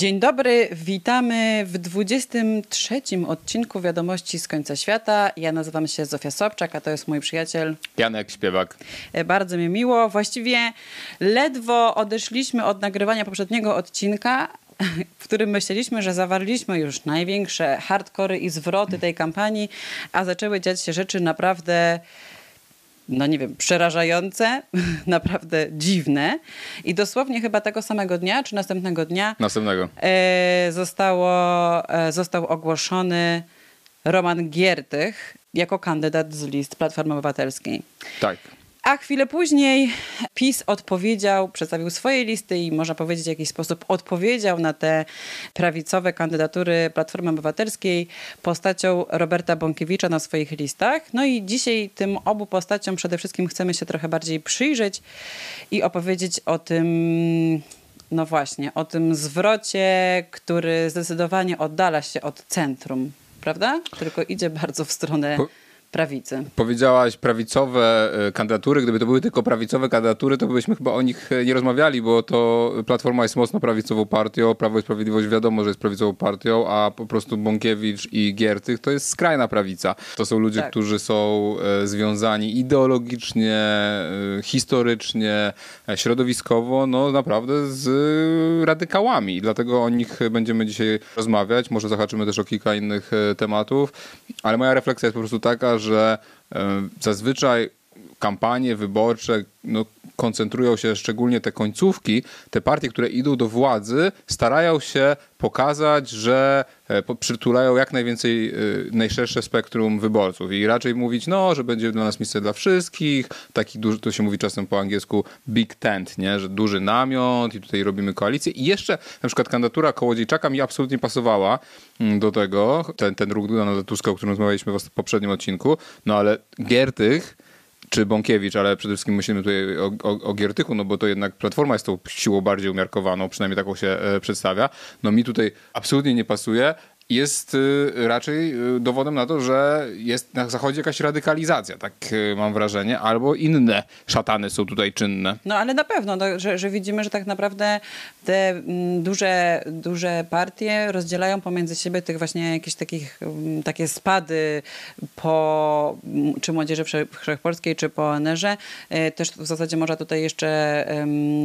Dzień dobry, witamy w 23 odcinku Wiadomości z końca świata. Ja nazywam się Zofia Sobczak, a to jest mój przyjaciel Janek Śpiewak. E, Bardzo mi miło. Właściwie ledwo odeszliśmy od nagrywania poprzedniego odcinka, w którym myśleliśmy, że zawarliśmy już największe hardkory i zwroty tej kampanii, a zaczęły dziać się rzeczy naprawdę no nie wiem, przerażające, naprawdę dziwne. I dosłownie chyba tego samego dnia, czy następnego dnia Następnego. e, zostało, e, został ogłoszony Roman Giertych jako kandydat z list Platformy Obywatelskiej. Tak. A chwilę później PiS odpowiedział, przedstawił swoje listy i można powiedzieć w jakiś sposób odpowiedział na te prawicowe kandydatury Platformy Obywatelskiej postacią Roberta Bąkiewicza na swoich listach. No i dzisiaj tym obu postaciom przede wszystkim chcemy się trochę bardziej przyjrzeć i opowiedzieć o tym, no właśnie, o tym zwrocie, który zdecydowanie oddala się od centrum, prawda? Tylko idzie bardzo w stronę Po- prawicy. Powiedziałaś prawicowe e, kandydatury. Gdyby to były tylko prawicowe kandydatury, to byśmy chyba o nich e, nie rozmawiali, bo to Platforma jest mocno prawicową partią, Prawo i Sprawiedliwość wiadomo, że jest prawicową partią, a po prostu Bąkiewicz i Giertych to jest skrajna prawica. To są ludzie, Tak. którzy są e, związani ideologicznie, historycznie, środowiskowo, no naprawdę z radykałami. Dlatego o nich będziemy dzisiaj rozmawiać. Może zahaczymy też o kilka innych tematów, ale moja refleksja jest po prostu taka, że e, zazwyczaj kampanie wyborcze no, koncentrują się szczególnie te końcówki, te partie, które idą do władzy, starają się pokazać, że e, przytulają jak najwięcej, e, najszersze spektrum wyborców. I raczej mówić, no, że będzie dla nas miejsce dla wszystkich, taki duży, to się mówi czasem po angielsku big tent, nie? że duży namiot i tutaj robimy koalicję. I jeszcze na przykład kandydatura Kołodziejczaka mi absolutnie pasowała mm, do tego, ten, ten ruch Donalda Tuska, o którym rozmawialiśmy w poprzednim odcinku, no ale Giertych czy Bąkiewicz, ale przede wszystkim myślimy tutaj o, o, o Giertychu, no bo to jednak Platforma jest tą siłą bardziej umiarkowaną, przynajmniej taką się e, przedstawia. No mi tutaj absolutnie nie pasuje. Jest y, raczej y, dowodem na to, że jest na zachodzie jakaś radykalizacja, tak y, mam wrażenie, albo inne szatany są tutaj czynne. No ale na pewno, no, że, że widzimy, że tak naprawdę te mm, duże, duże partie rozdzielają pomiędzy siebie tych właśnie jakieś takich, mm, takie spady po mm, czy Młodzieży Wsze- Wszechpolskiej, czy po ONR-ze. Też w zasadzie można tutaj jeszcze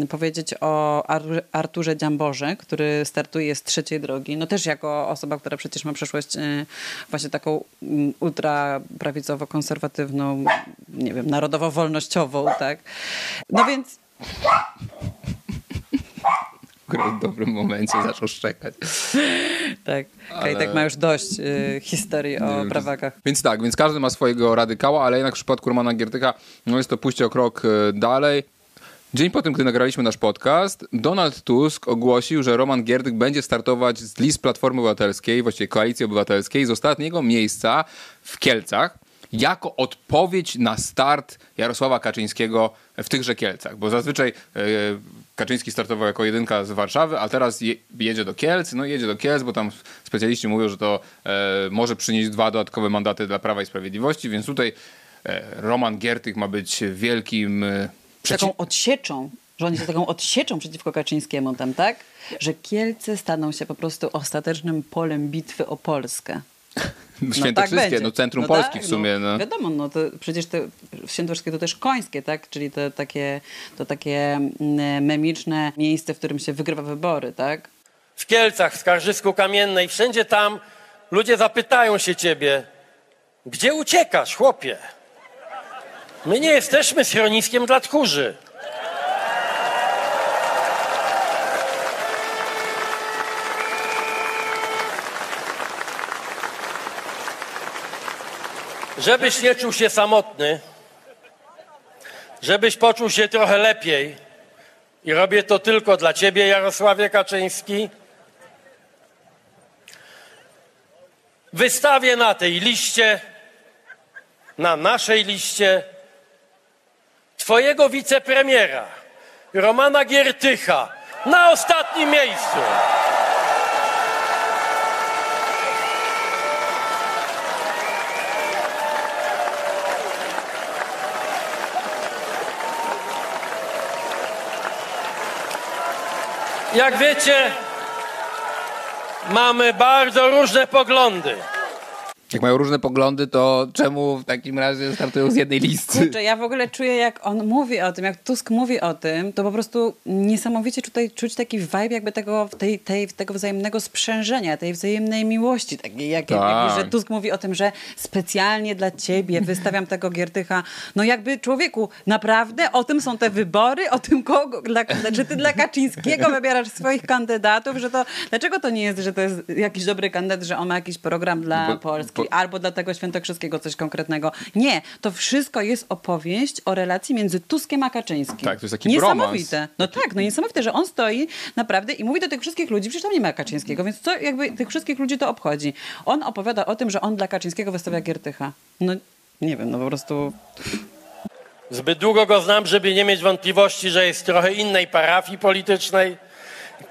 powiedzieć o Ar- Arturze Dziamborze, który startuje z trzeciej drogi. No też jako osoba, która przecież ma przeszłość e, właśnie taką mm, ultraprawicowo-konserwatywną, nie wiem, narodowo-wolnościową, tak? No więc w dobrym momencie zaczął szczekać. Tak, Ale- Kajtek ma już dość y, historii o wiem, prawakach. Więc tak, więc każdy ma swojego radykała, ale jednak w przypadku Romana Giertycha no jest to pójście o krok e, dalej. Dzień po tym, gdy nagraliśmy nasz podcast, Donald Tusk ogłosił, że Roman Giertych będzie startować z list Platformy Obywatelskiej, właściwie Koalicji Obywatelskiej, z ostatniego miejsca w Kielcach, jako odpowiedź na start Jarosława Kaczyńskiego w tychże Kielcach. Bo zazwyczaj e, Kaczyński startował jako jedynka z Warszawy, a teraz je, jedzie do Kielc. No jedzie do Kielc, bo tam specjaliści mówią, że to e, może przynieść dwa dodatkowe mandaty dla Prawa i Sprawiedliwości, więc tutaj e, Roman Giertych ma być wielkim... przeci- Taką odsieczą, że oni są taką odsieczą przeciwko Kaczyńskiemu tam, tak? Że Kielce staną się po prostu ostatecznym polem bitwy o Polskę. Świętokrzyskie, będzie. no centrum No Polski tak, w sumie. No, No. Wiadomo, no to przecież te świętokrzyskie to też końskie, tak? Czyli to takie, to takie mm, memiczne miejsce, w którym się wygrywa wybory, tak? w Kielcach, w Skarżysku Kamiennej, wszędzie tam ludzie zapytają się ciebie, gdzie uciekasz, chłopie? My nie jesteśmy schroniskiem dla tchórzy. Żebyś nie czuł się samotny, żebyś poczuł się trochę lepiej, i robię to tylko dla ciebie, Jarosławie Kaczyński. Wystawię na tej liście, na naszej liście, twojego wicepremiera, Romana Giertycha, na ostatnim miejscu. Jak wiecie, mamy bardzo różne poglądy. Jak mają różne poglądy, to czemu w takim razie startują z jednej listy? Kurczę, ja w ogóle czuję, jak on mówi o tym, jak Tusk mówi o tym, to po prostu niesamowicie tutaj czuć taki vibe jakby tego, tej, tej, tego wzajemnego sprzężenia, tej wzajemnej miłości, takiej, jak, Tak. jak, że Tusk mówi o tym, że specjalnie dla ciebie wystawiam tego Giertycha. No jakby człowieku, naprawdę o tym są te wybory, o tym kogo, dla, że ty dla Kaczyńskiego wybierasz swoich kandydatów, że to, dlaczego to nie jest, że to jest jakiś dobry kandydat, że on ma jakiś program dla Polski, bo- albo dla tego świętokrzyskiego coś konkretnego. Nie, to wszystko jest opowieść o relacji między Tuskiem a Kaczyńskim. Tak, to jest taki Niesamowite. No tak, no niesamowite, że on stoi naprawdę i mówi do tych wszystkich ludzi, przecież tam nie ma Kaczyńskiego, więc co jakby tych wszystkich ludzi to obchodzi. On opowiada o tym, że on dla Kaczyńskiego wystawia Giertycha. No nie wiem, no po prostu... Zbyt długo go znam, żeby nie mieć wątpliwości, że jest trochę innej parafii politycznej.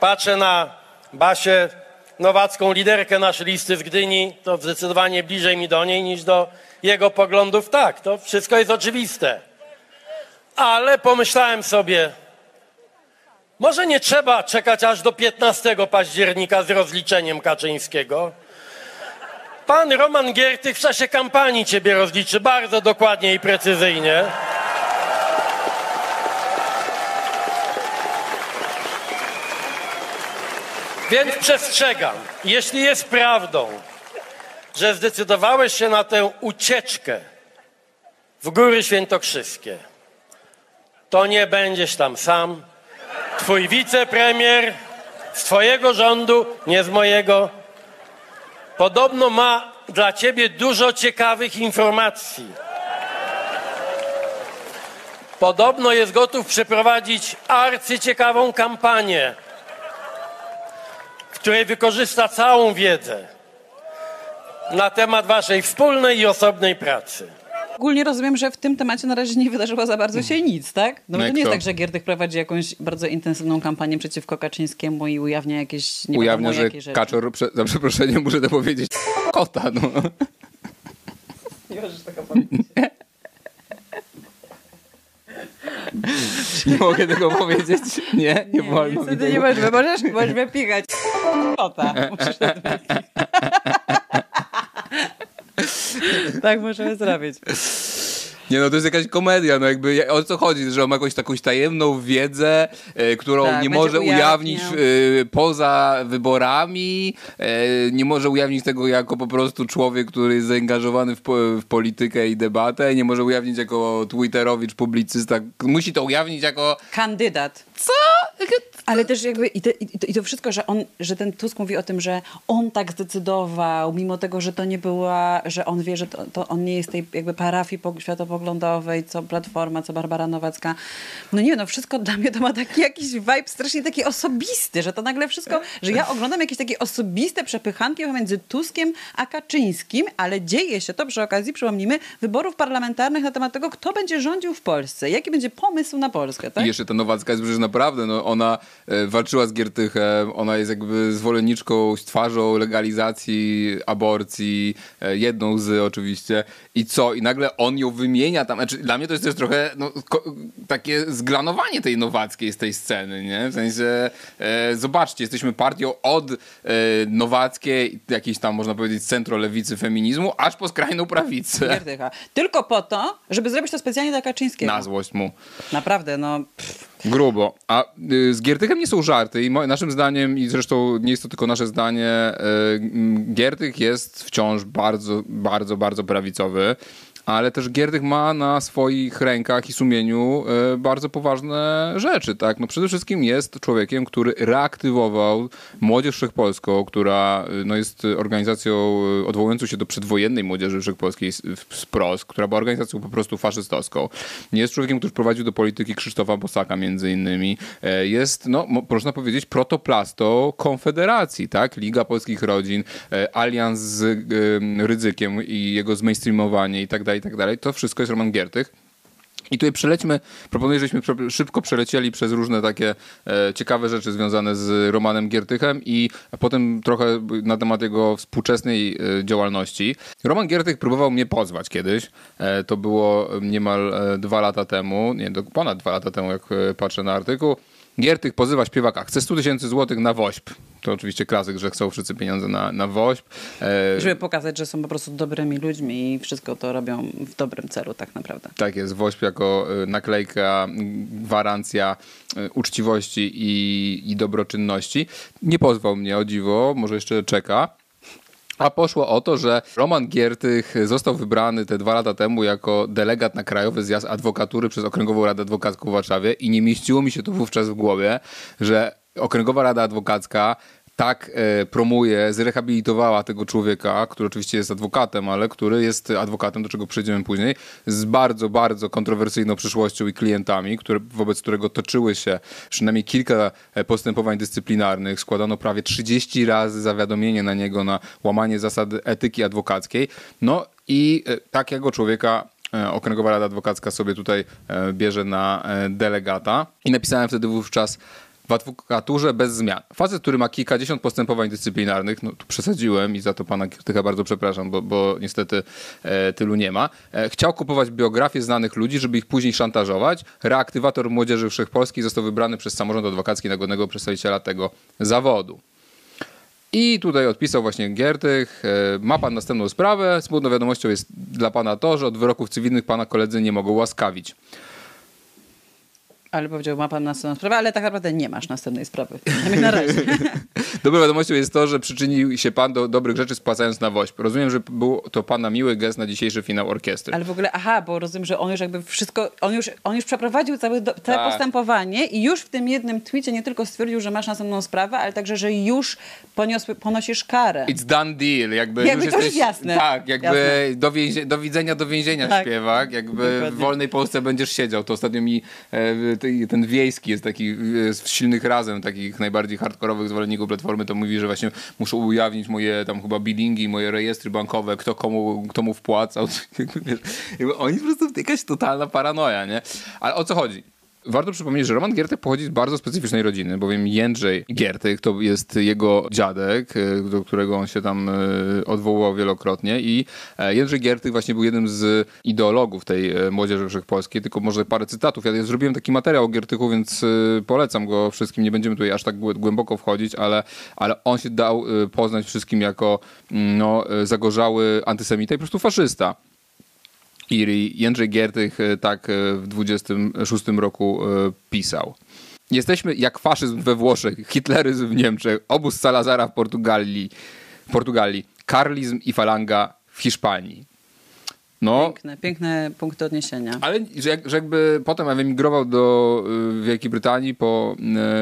Patrzę na Basię Nowacką, liderkę naszej listy z Gdyni, to zdecydowanie bliżej mi do niej niż do jego poglądów. Tak, to wszystko jest oczywiste. Ale pomyślałem sobie, może nie trzeba czekać aż do 15 października z rozliczeniem Kaczyńskiego. Pan Roman Giertych w czasie kampanii ciebie rozliczy bardzo dokładnie i precyzyjnie. Więc przestrzegam, jeśli jest prawdą, że zdecydowałeś się na tę ucieczkę w Góry Świętokrzyskie, to nie będziesz tam sam. Twój wicepremier z twojego rządu, nie z mojego, podobno ma dla ciebie dużo ciekawych informacji. Podobno jest gotów przeprowadzić arcyciekawą kampanię, której wykorzysta całą wiedzę na temat waszej wspólnej i osobnej pracy. Ogólnie rozumiem, że w tym temacie na razie nie wydarzyło za bardzo się nic, tak? No No to nie jest tak, że Giertych prowadzi jakąś bardzo intensywną kampanię przeciwko Kaczyńskiemu i ujawnia jakieś nie Ujawnia, wiadomo że rzeczy. kaczor, prze, za przeproszeniem muszę to powiedzieć, kota, no. Nie możesz tego powiedzieć. Nie mogę tego powiedzieć. Nie, nie, Nie, wolno mi niestety nie tego. możesz, możesz, możesz wypikać. Kota. Musisz tak możemy zrobić. Nie no, to jest jakaś komedia, no jakby ja- o co chodzi, że on ma jakąś taką tajemną wiedzę, e, którą Tak, nie może ujawnić e, poza wyborami, e, nie może ujawnić tego jako po prostu człowiek, który jest zaangażowany w, w politykę i debatę, nie może ujawnić jako twitterowicz, publicysta, musi to ujawnić jako Kandydat. co? Ale też jakby i, te, i, to, i to wszystko, że on, że ten Tusk mówi o tym, że on tak zdecydował, mimo tego, że to nie była, że on wie, że to, to on nie jest tej jakby parafii pog- światopoglądowej, co Platforma, co Barbara Nowacka. No nie, no wszystko dla mnie to ma taki jakiś vibe strasznie taki osobisty, że to nagle wszystko, że ja oglądam jakieś takie osobiste przepychanki pomiędzy Tuskiem a Kaczyńskim, ale dzieje się to przy okazji, przypomnijmy, wyborów parlamentarnych na temat tego, kto będzie rządził w Polsce, jaki będzie pomysł na Polskę, tak? I jeszcze ta Nowacka jest przecież naprawdę, no, ona e, walczyła z Giertychem, ona jest jakby zwolenniczką twarzą legalizacji aborcji, e, jedną z oczywiście. I co? I nagle on ją wymienia tam. Znaczy, dla mnie to jest też trochę no, takie zglanowanie tej Nowackiej z tej sceny, nie? W sensie, e, zobaczcie, jesteśmy partią od e, Nowackiej, jakiejś tam, można powiedzieć, centrolewicy feminizmu, aż po skrajną prawicę. Giertycha. Tylko po to, żeby zrobić to specjalnie dla Kaczyńskiego. Na złość mu. Naprawdę, no. Pff. Grubo. A y, z Giertychem nie są żarty i mo- naszym zdaniem, i zresztą nie jest to tylko nasze zdanie, y, Giertych jest wciąż bardzo, bardzo, bardzo prawicowy. Ale też Giertych ma na swoich rękach i sumieniu y, bardzo poważne rzeczy, tak? No przede wszystkim jest człowiekiem, który reaktywował Młodzież Wszechpolską, która y, no, jest organizacją y, odwołującą się do przedwojennej Młodzieży Wszechpolskiej z- PROS, która była organizacją po prostu faszystowską. Jest człowiekiem, który prowadził do polityki Krzysztofa Bosaka między innymi. E, Jest, no, mo- można powiedzieć, protoplastą Konfederacji, tak? Liga Polskich Rodzin, e, alians z Rydzykiem i jego zmainstreamowanie i tak dalej, i tak dalej. To wszystko jest Roman Giertych. I tutaj przelećmy, proponuję, żebyśmy szybko przelecieli przez różne takie e, ciekawe rzeczy związane z Romanem Giertychem i potem trochę na temat jego współczesnej e, działalności. Roman Giertych próbował mnie pozwać kiedyś. E, to było niemal e, dwa lata temu, nie, ponad dwa lata temu, jak e, patrzę na artykuł. Giertych pozywa śpiewaka, chce 100 tysięcy złotych na woźb. To oczywiście klasyk, że chcą wszyscy pieniądze na, na woźb. E... Żeby pokazać, że są po prostu dobrymi ludźmi i wszystko to robią w dobrym celu tak naprawdę. Tak jest, woźb jako e, naklejka, gwarancja e, uczciwości i, i dobroczynności. Nie pozwał mnie, o dziwo, może jeszcze czeka. A poszło o to, że Roman Giertych został wybrany te dwa lata temu jako delegat na Krajowy Zjazd Adwokatury przez Okręgową Radę Adwokacką w Warszawie i nie mieściło mi się to wówczas w głowie, że Okręgowa Rada Adwokacka tak e, promuje, zrehabilitowała tego człowieka, który oczywiście jest adwokatem, ale który jest adwokatem, do czego przejdziemy później, z bardzo, bardzo kontrowersyjną przyszłością i klientami, które, wobec którego toczyły się przynajmniej kilka e, postępowań dyscyplinarnych. Składano prawie 30 razy zawiadomienie na niego na łamanie zasad etyki adwokackiej. No i e, takiego człowieka Okręgowa Rada Adwokacka sobie tutaj bierze na delegata. I napisałem wtedy wówczas w adwokaturze bez zmian. Facet, który ma kilkadziesiąt postępowań dyscyplinarnych, no tu przesadziłem i za to pana Kiertycha bardzo przepraszam, bo, bo niestety e, tylu nie ma, e, chciał kupować biografie znanych ludzi, żeby ich później szantażować. Reaktywator Młodzieży Wszechpolskiej został wybrany przez samorząd adwokacki na godnego przedstawiciela tego zawodu. I tutaj odpisał właśnie Giertych, e, ma pan następną sprawę, smutną wiadomością jest dla pana to, że od wyroków cywilnych pana koledzy nie mogą łaskawić. Ale powiedział, ma pan następną sprawę, ale tak naprawdę nie masz następnej sprawy. Na razie. Dobrą wiadomością jest to, że przyczynił się pan do dobrych rzeczy spłacając na woźb. Rozumiem, że był to pana miły gest na dzisiejszy finał orkiestry. Ale w ogóle, aha, bo rozumiem, że on już jakby wszystko, on już, on już przeprowadził całe, do, całe tak. postępowanie i już w tym jednym tweetie nie tylko stwierdził, że masz następną sprawę, ale także, że już ponios, ponosisz karę. It's done deal. Jakby, jakby już to jesteś, jasne. Tak, jakby jasne. Do, więzie, do widzenia, do więzienia tak. śpiewak. Jakby Dokładnie. w wolnej Polsce będziesz siedział. To ostatnio mi e, ten wiejski jest taki z silnych razem, takich najbardziej hardkorowych zwolenników Platformy, to mówi, że właśnie muszą ujawnić moje tam chyba billingi, moje rejestry bankowe, kto komu, kto mu wpłacał. Oni po prostu jakaś totalna paranoja, nie? Ale o co chodzi? Warto przypomnieć, że Roman Giertek pochodzi z bardzo specyficznej rodziny, bowiem Jędrzej Giertek to jest jego dziadek, e, do którego on się tam e, odwoływał wielokrotnie i e, Jędrzej Giertek właśnie był jednym z ideologów tej Młodzieży Wszechpolskiej, tylko może parę cytatów. Ja zrobiłem taki materiał o Giertyku, więc polecam go wszystkim. Nie będziemy tutaj aż tak głęboko wchodzić, ale, ale on się dał poznać wszystkim jako mm, no, zagorzały antysemita i po prostu faszysta. I Jędrzej Giertych e, tak e, w 26 roku e, pisał. Jesteśmy jak faszyzm we Włoszech, hitleryzm w Niemczech, obóz Salazara w Portugalii, Portugalii karlizm i falanga w Hiszpanii. No, piękne, piękne punkty odniesienia. Ale że, że jakby potem emigrował do y, Wielkiej Brytanii po,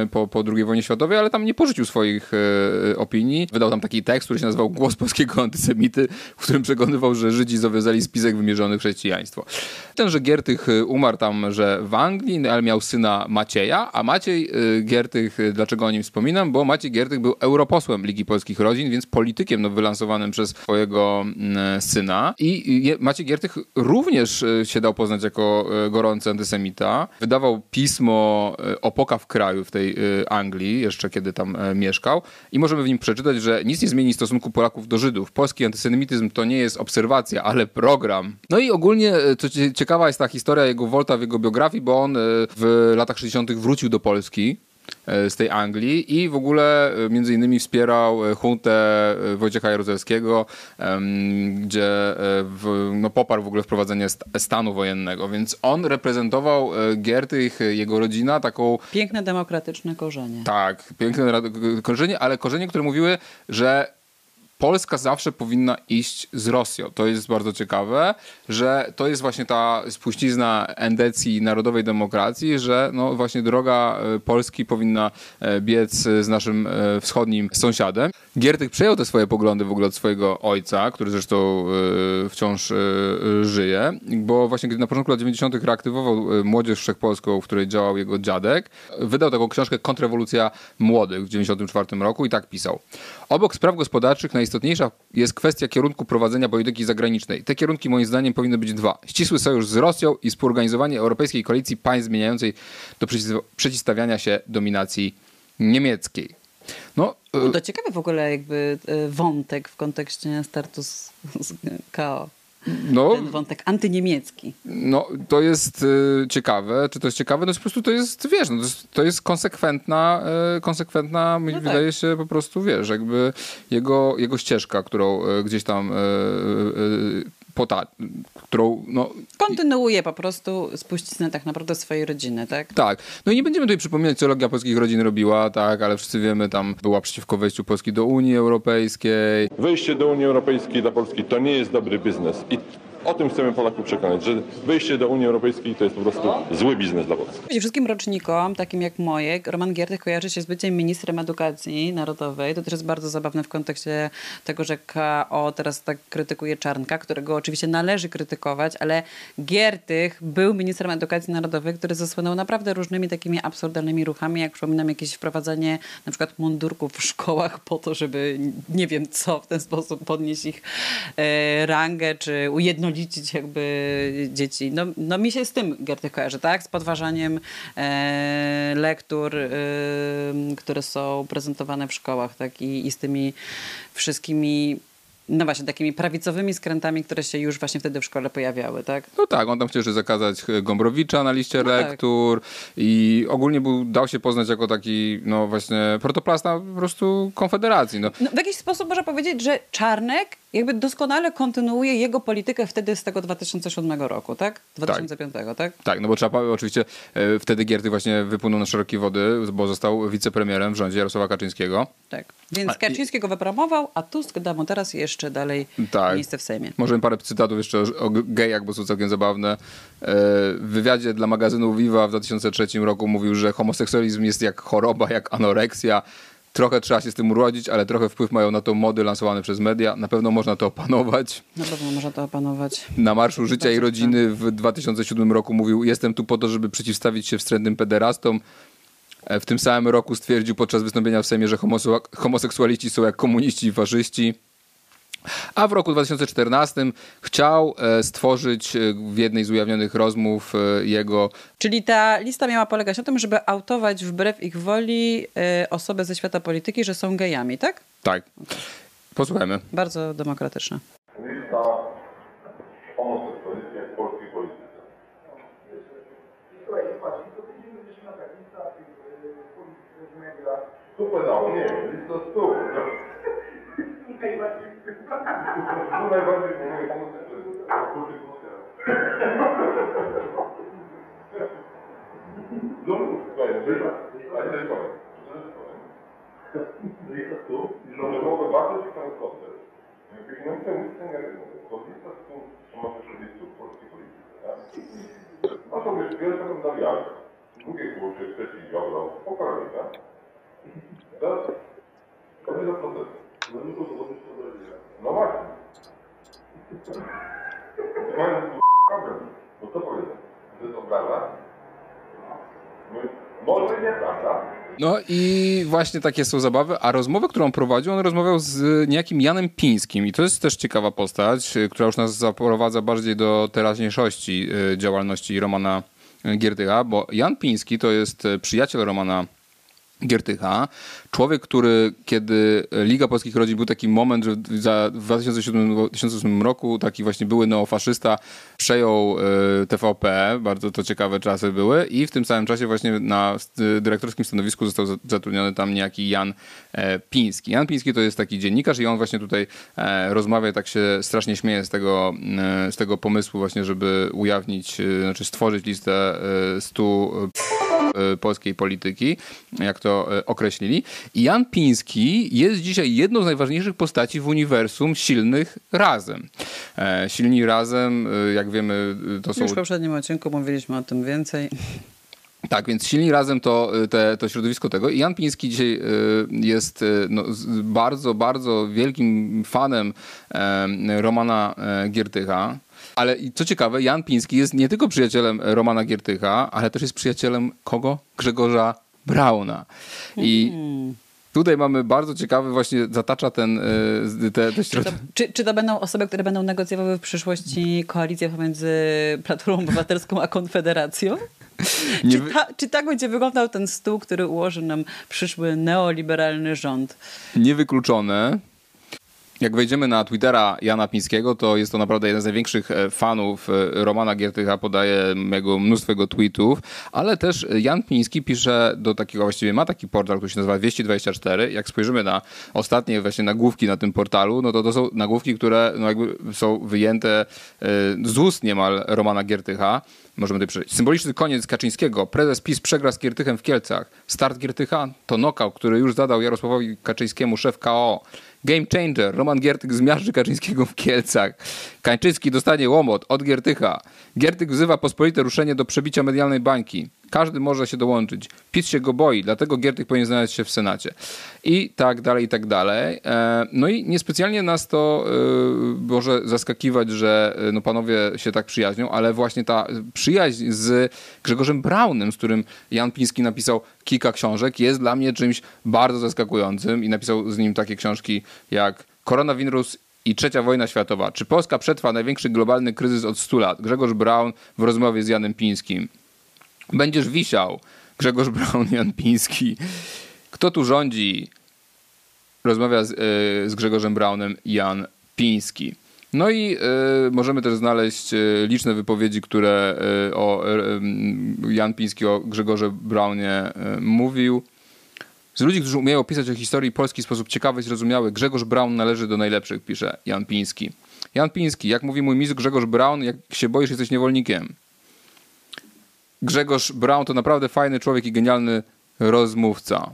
y, po, po II wojnie światowej, ale tam nie porzucił swoich y, opinii. Wydał tam taki tekst, który się nazywał Głos polskiego antysemity, w którym przekonywał, że Żydzi zawiązali spisek wymierzony w chrześcijaństwo. Tenże Giertych umarł tam, że w Anglii, no, ale miał syna Macieja, a Maciej Giertych, dlaczego o nim wspominam? Bo Maciej Giertych był europosłem Ligi Polskich Rodzin, więc politykiem no, wylansowanym przez swojego syna. I Maciej Giertych również e, się dał poznać jako e, gorący antysemita. Wydawał pismo e, Opoka w kraju w tej Anglii, jeszcze kiedy tam mieszkał. I możemy w nim przeczytać, że nic nie zmieni stosunku Polaków do Żydów. Polski antysemityzm to nie jest obserwacja, ale program. No i ogólnie, co ciekawa jest ta historia jego Volta w jego biografii, bo on w latach 60. wrócił do Polski z tej Anglii i w ogóle e, między innymi wspierał e, huntę Wojciecha Jaruzelskiego, gdzie w, no, poparł w ogóle wprowadzenie stanu wojennego, więc on reprezentował Giertych, jego rodzina, taką... Piękne demokratyczne korzenie. Tak, piękne korzenie, ale korzenie, które mówiły, że Polska zawsze powinna iść z Rosją. To jest bardzo ciekawe, że to jest właśnie ta spuścizna endecji narodowej demokracji, że no właśnie droga e, Polski powinna e, biec z naszym e, wschodnim sąsiadem. Giertych przejął te swoje poglądy w ogóle od swojego ojca, który zresztą wciąż żyje, bo właśnie gdy na początku lat 90. reaktywował Młodzież Wszechpolską, w której działał jego dziadek, wydał taką książkę Kontrrewolucja Młodych w 94 roku i tak pisał. Obok spraw gospodarczych najistotniejsza jest kwestia kierunku prowadzenia polityki zagranicznej. Te kierunki moim zdaniem powinny być dwa. Ścisły sojusz z Rosją i współorganizowanie europejskiej koalicji państw zmieniającej do przeciwstawiania się dominacji niemieckiej. No, to ciekawy w ogóle jakby e, wątek w kontekście startu z, z KO. No, ten wątek antyniemiecki. No, to jest y, ciekawe. Czy to jest ciekawe? No po prostu to jest, wiesz, no, to, jest, to jest konsekwentna, y, konsekwentna, no tak. wydaje się po prostu, wiesz, jakby jego, jego ścieżka, którą y, gdzieś tam y, y, pota, którą... No, Kontynuuje po prostu spuściznę tak naprawdę swojej rodziny, tak? Tak. No i nie będziemy tutaj przypominać, co Logia Polskich Rodzin robiła, tak, ale wszyscy wiemy, tam była przeciwko wejściu Polski do Unii Europejskiej. Wejście do Unii Europejskiej dla Polski to nie jest dobry biznes. I o tym chcemy Polaków przekonać, że wejście do Unii Europejskiej to jest po prostu zły biznes dla Polski. Wszystkim rocznikom, takim jak moje, Roman Giertych kojarzy się z byciem ministrem edukacji narodowej. To też jest bardzo zabawne w kontekście tego, że KO teraz tak krytykuje Czarnka, którego oczywiście należy krytykować, ale Giertych był ministrem edukacji narodowej, który zasłynął naprawdę różnymi takimi absurdalnymi ruchami, jak przypominam jakieś wprowadzenie na przykład mundurków w szkołach po to, żeby nie wiem co, w ten sposób podnieść ich e, rangę, czy ujednolicić ujednolicić jakby dzieci. No, no mi się z tym Gerty kojarzy, tak? Z podważaniem e, lektur, e, które są prezentowane w szkołach, tak? I, I z tymi wszystkimi no właśnie, takimi prawicowymi skrętami, które się już właśnie wtedy w szkole pojawiały, tak? No tak, on tam chciał jeszcze zakazać Gombrowicza na liście no tak. lektur tak. i ogólnie był, dał się poznać jako taki, no właśnie, protoplasta po prostu Konfederacji. No. no w jakiś sposób można powiedzieć, że Czarnek jakby doskonale kontynuuje jego politykę wtedy z tego 2007 roku, tak? 2005, tak? Tak, tak no bo trzeba oczywiście e, wtedy Gierty właśnie wypłynął na szerokie wody, bo został wicepremierem w rządzie Jarosława Kaczyńskiego. Tak. Więc Kaczyńskiego i... wypromował, a Tusk da mu teraz jeszcze dalej tak. miejsce w Sejmie. Możemy parę cytatów jeszcze o, o gejach, bo są całkiem zabawne. E, w wywiadzie dla magazynu Viva w 2003 roku mówił, że homoseksualizm jest jak choroba, jak anoreksja. Trochę trzeba się z tym urodzić, ale trochę wpływ mają na to mody lansowane przez media. Na pewno można to opanować. Na pewno można to opanować. Na Marszu Życia i Rodziny w 2007 roku mówił jestem tu po to, żeby przeciwstawić się wstrętnym pederastom. E, w tym samym roku stwierdził podczas wystąpienia w Sejmie, że homoseksualiści są jak komuniści i faszyści. A w roku 2014 chciał e, stworzyć e, w jednej z ujawnionych rozmów jego. Czyli ta lista miała polegać na tym, żeby autować wbrew ich woli osoby ze świata polityki, że są gejami, tak? Tak. Posłuchajmy. Bardzo demokratyczne. Lista Tu pedało, nie wiem, lista stu. Najbardziej pomogę pomóc No, słuchaj, wyżej. A nie powiem. No, mogę bardzo ciekawy. No i to nic nie mówię. To lista stu, to mamy 40 w polskiej polityce, tak? No to wiesz. Drugie tak? Teraz to jest proces. No to to właśnie. Mają problem. No co powiedzą? Że to prawda? Może nie prawda? No i właśnie takie są zabawy, a rozmowę, którą prowadził, on rozmawiał z niejakim Janem Pińskim i to jest też ciekawa postać, która już nas zaprowadza bardziej do teraźniejszości y, działalności Romana Giertycha, bo Jan Piński to jest przyjaciel Romana Giertycha. Człowiek, który kiedy Liga Polskich Rodzin był taki moment, że w 2007, roku taki właśnie były neofaszysta przejął e, TVP, bardzo to ciekawe czasy były i w tym samym czasie właśnie na dyrektorskim stanowisku został zatrudniony tam niejaki Jan e, Piński. Jan Piński to jest taki dziennikarz i on właśnie tutaj e, rozmawia, tak się strasznie śmieje z tego, z tego pomysłu właśnie, żeby ujawnić, znaczy stworzyć listę stu polskiej polityki, jak to określili. I Jan Piński jest dzisiaj jedną z najważniejszych postaci w uniwersum silnych razem. E, silni razem, e, jak wiemy, e, to są... Już w poprzednim odcinku mówiliśmy o tym więcej. Tak, więc silni razem to, te, to środowisko tego. I Jan Piński dzisiaj jest no, bardzo, bardzo wielkim fanem Romana Giertycha. Ale co ciekawe, Jan Piński jest nie tylko przyjacielem Romana Giertycha, ale też jest przyjacielem kogo? Grzegorza Brauna. I hmm. tutaj mamy bardzo ciekawy, właśnie zatacza ten y, te, te czy, to, czy, czy, to będą osoby, które będą negocjowały w przyszłości koalicję pomiędzy Platformą Obywatelską a Konfederacją? Czy, ta, czy, tak będzie wyglądał ten stół, który ułoży nam przyszły neoliberalny rząd? Niewykluczone. Jak wejdziemy na Twittera Jana Pińskiego, to jest to naprawdę jeden z największych e, fanów e, Romana Giertycha, podaje jego mnóstwo jego tweetów, ale też Jan Piński pisze do takiego, właściwie ma taki portal, który się nazywa 224. Jak spojrzymy na ostatnie właśnie nagłówki na tym portalu, no to to są nagłówki, które no jakby są wyjęte e, z ust niemal Romana Giertycha. Możemy tutaj przeczytać. Symboliczny koniec Kaczyńskiego. Prezes PiS przegra z Giertychem w Kielcach. Start Giertycha to nokał, który już zadał Jarosławowi Kaczyńskiemu szef KO. Game changer. Roman Giertych zmiażdży Kaczyńskiego w Kielcach. Kańczycki dostanie łomot od Giertycha. Giertych wzywa pospolite ruszenie do przebicia medialnej bańki. Każdy może się dołączyć. PiS się go boi, dlatego Giertych powinien znaleźć się w Senacie. I tak dalej, i tak dalej. E, no i niespecjalnie nas to e, może zaskakiwać, że e, no panowie się tak przyjaźnią, ale właśnie ta przyjaźń z Grzegorzem Braunem, z którym Jan Piński napisał kilka książek, jest dla mnie czymś bardzo zaskakującym i napisał z nim takie książki jak Koronawirus i trzecia wojna światowa. Czy Polska przetrwa największy globalny kryzys od 100 lat? Grzegorz Braun w rozmowie z Janem Pińskim. Będziesz wisiał. Grzegorz Braun, Jan Piński. Kto tu rządzi? Rozmawia z, yy, z Grzegorzem Braunem Jan Piński. No i y, możemy też znaleźć y, liczne wypowiedzi, które y, o Jan Piński o Grzegorze Braunie mówił. Z ludzi, którzy umieją opisać o historii Polski w sposób ciekawy i zrozumiały, Grzegorz Braun należy do najlepszych, pisze Jan Piński. Jan Piński, jak mówi mój mistrz Grzegorz Braun, jak się boisz, jesteś niewolnikiem. Grzegorz Braun to naprawdę fajny człowiek i genialny rozmówca.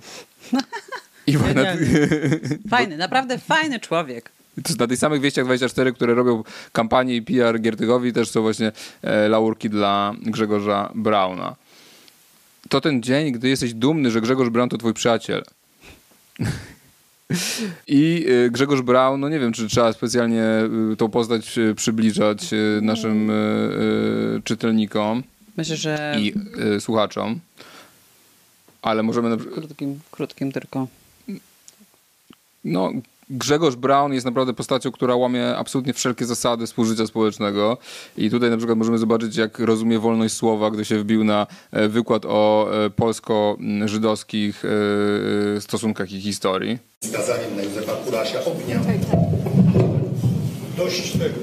I fajny, naprawdę fajny człowiek. Na tych samych wieściach 24, które robią kampanię i PR Giertygowi, też są właśnie e, laurki dla Grzegorza Brauna. To ten dzień, gdy jesteś dumny, że Grzegorz Braun to twój przyjaciel. I e, Grzegorz Braun, no nie wiem, czy trzeba specjalnie e, tą postać przybliżać naszym czytelnikom. Myślę, że. I y, słuchaczom. Ale możemy. Na... Krótkim, krótkim tylko. No, Grzegorz Brown jest naprawdę postacią, która łamie absolutnie wszelkie zasady współżycia społecznego. I tutaj na przykład możemy zobaczyć, jak rozumie wolność słowa, gdy się wbił na e, wykład o e, polsko-żydowskich e, stosunkach i historii. Skazaniem na Józefa Kurasia ognia. Dość tego.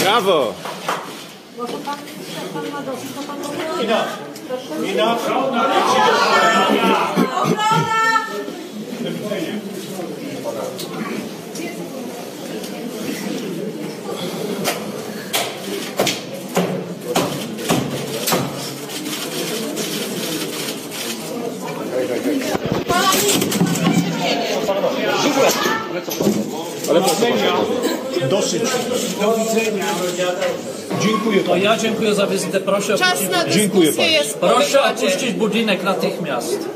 Brawo! Może pan, pan ma dosyć, to pan może... Mina! Mina! Ale Dosyć. Do widzenia. Dziękuję To panu. ja dziękuję za wizytę. Proszę Czas opuścić, na Dziękuję pani. jest proszę opuścić budynek natychmiast.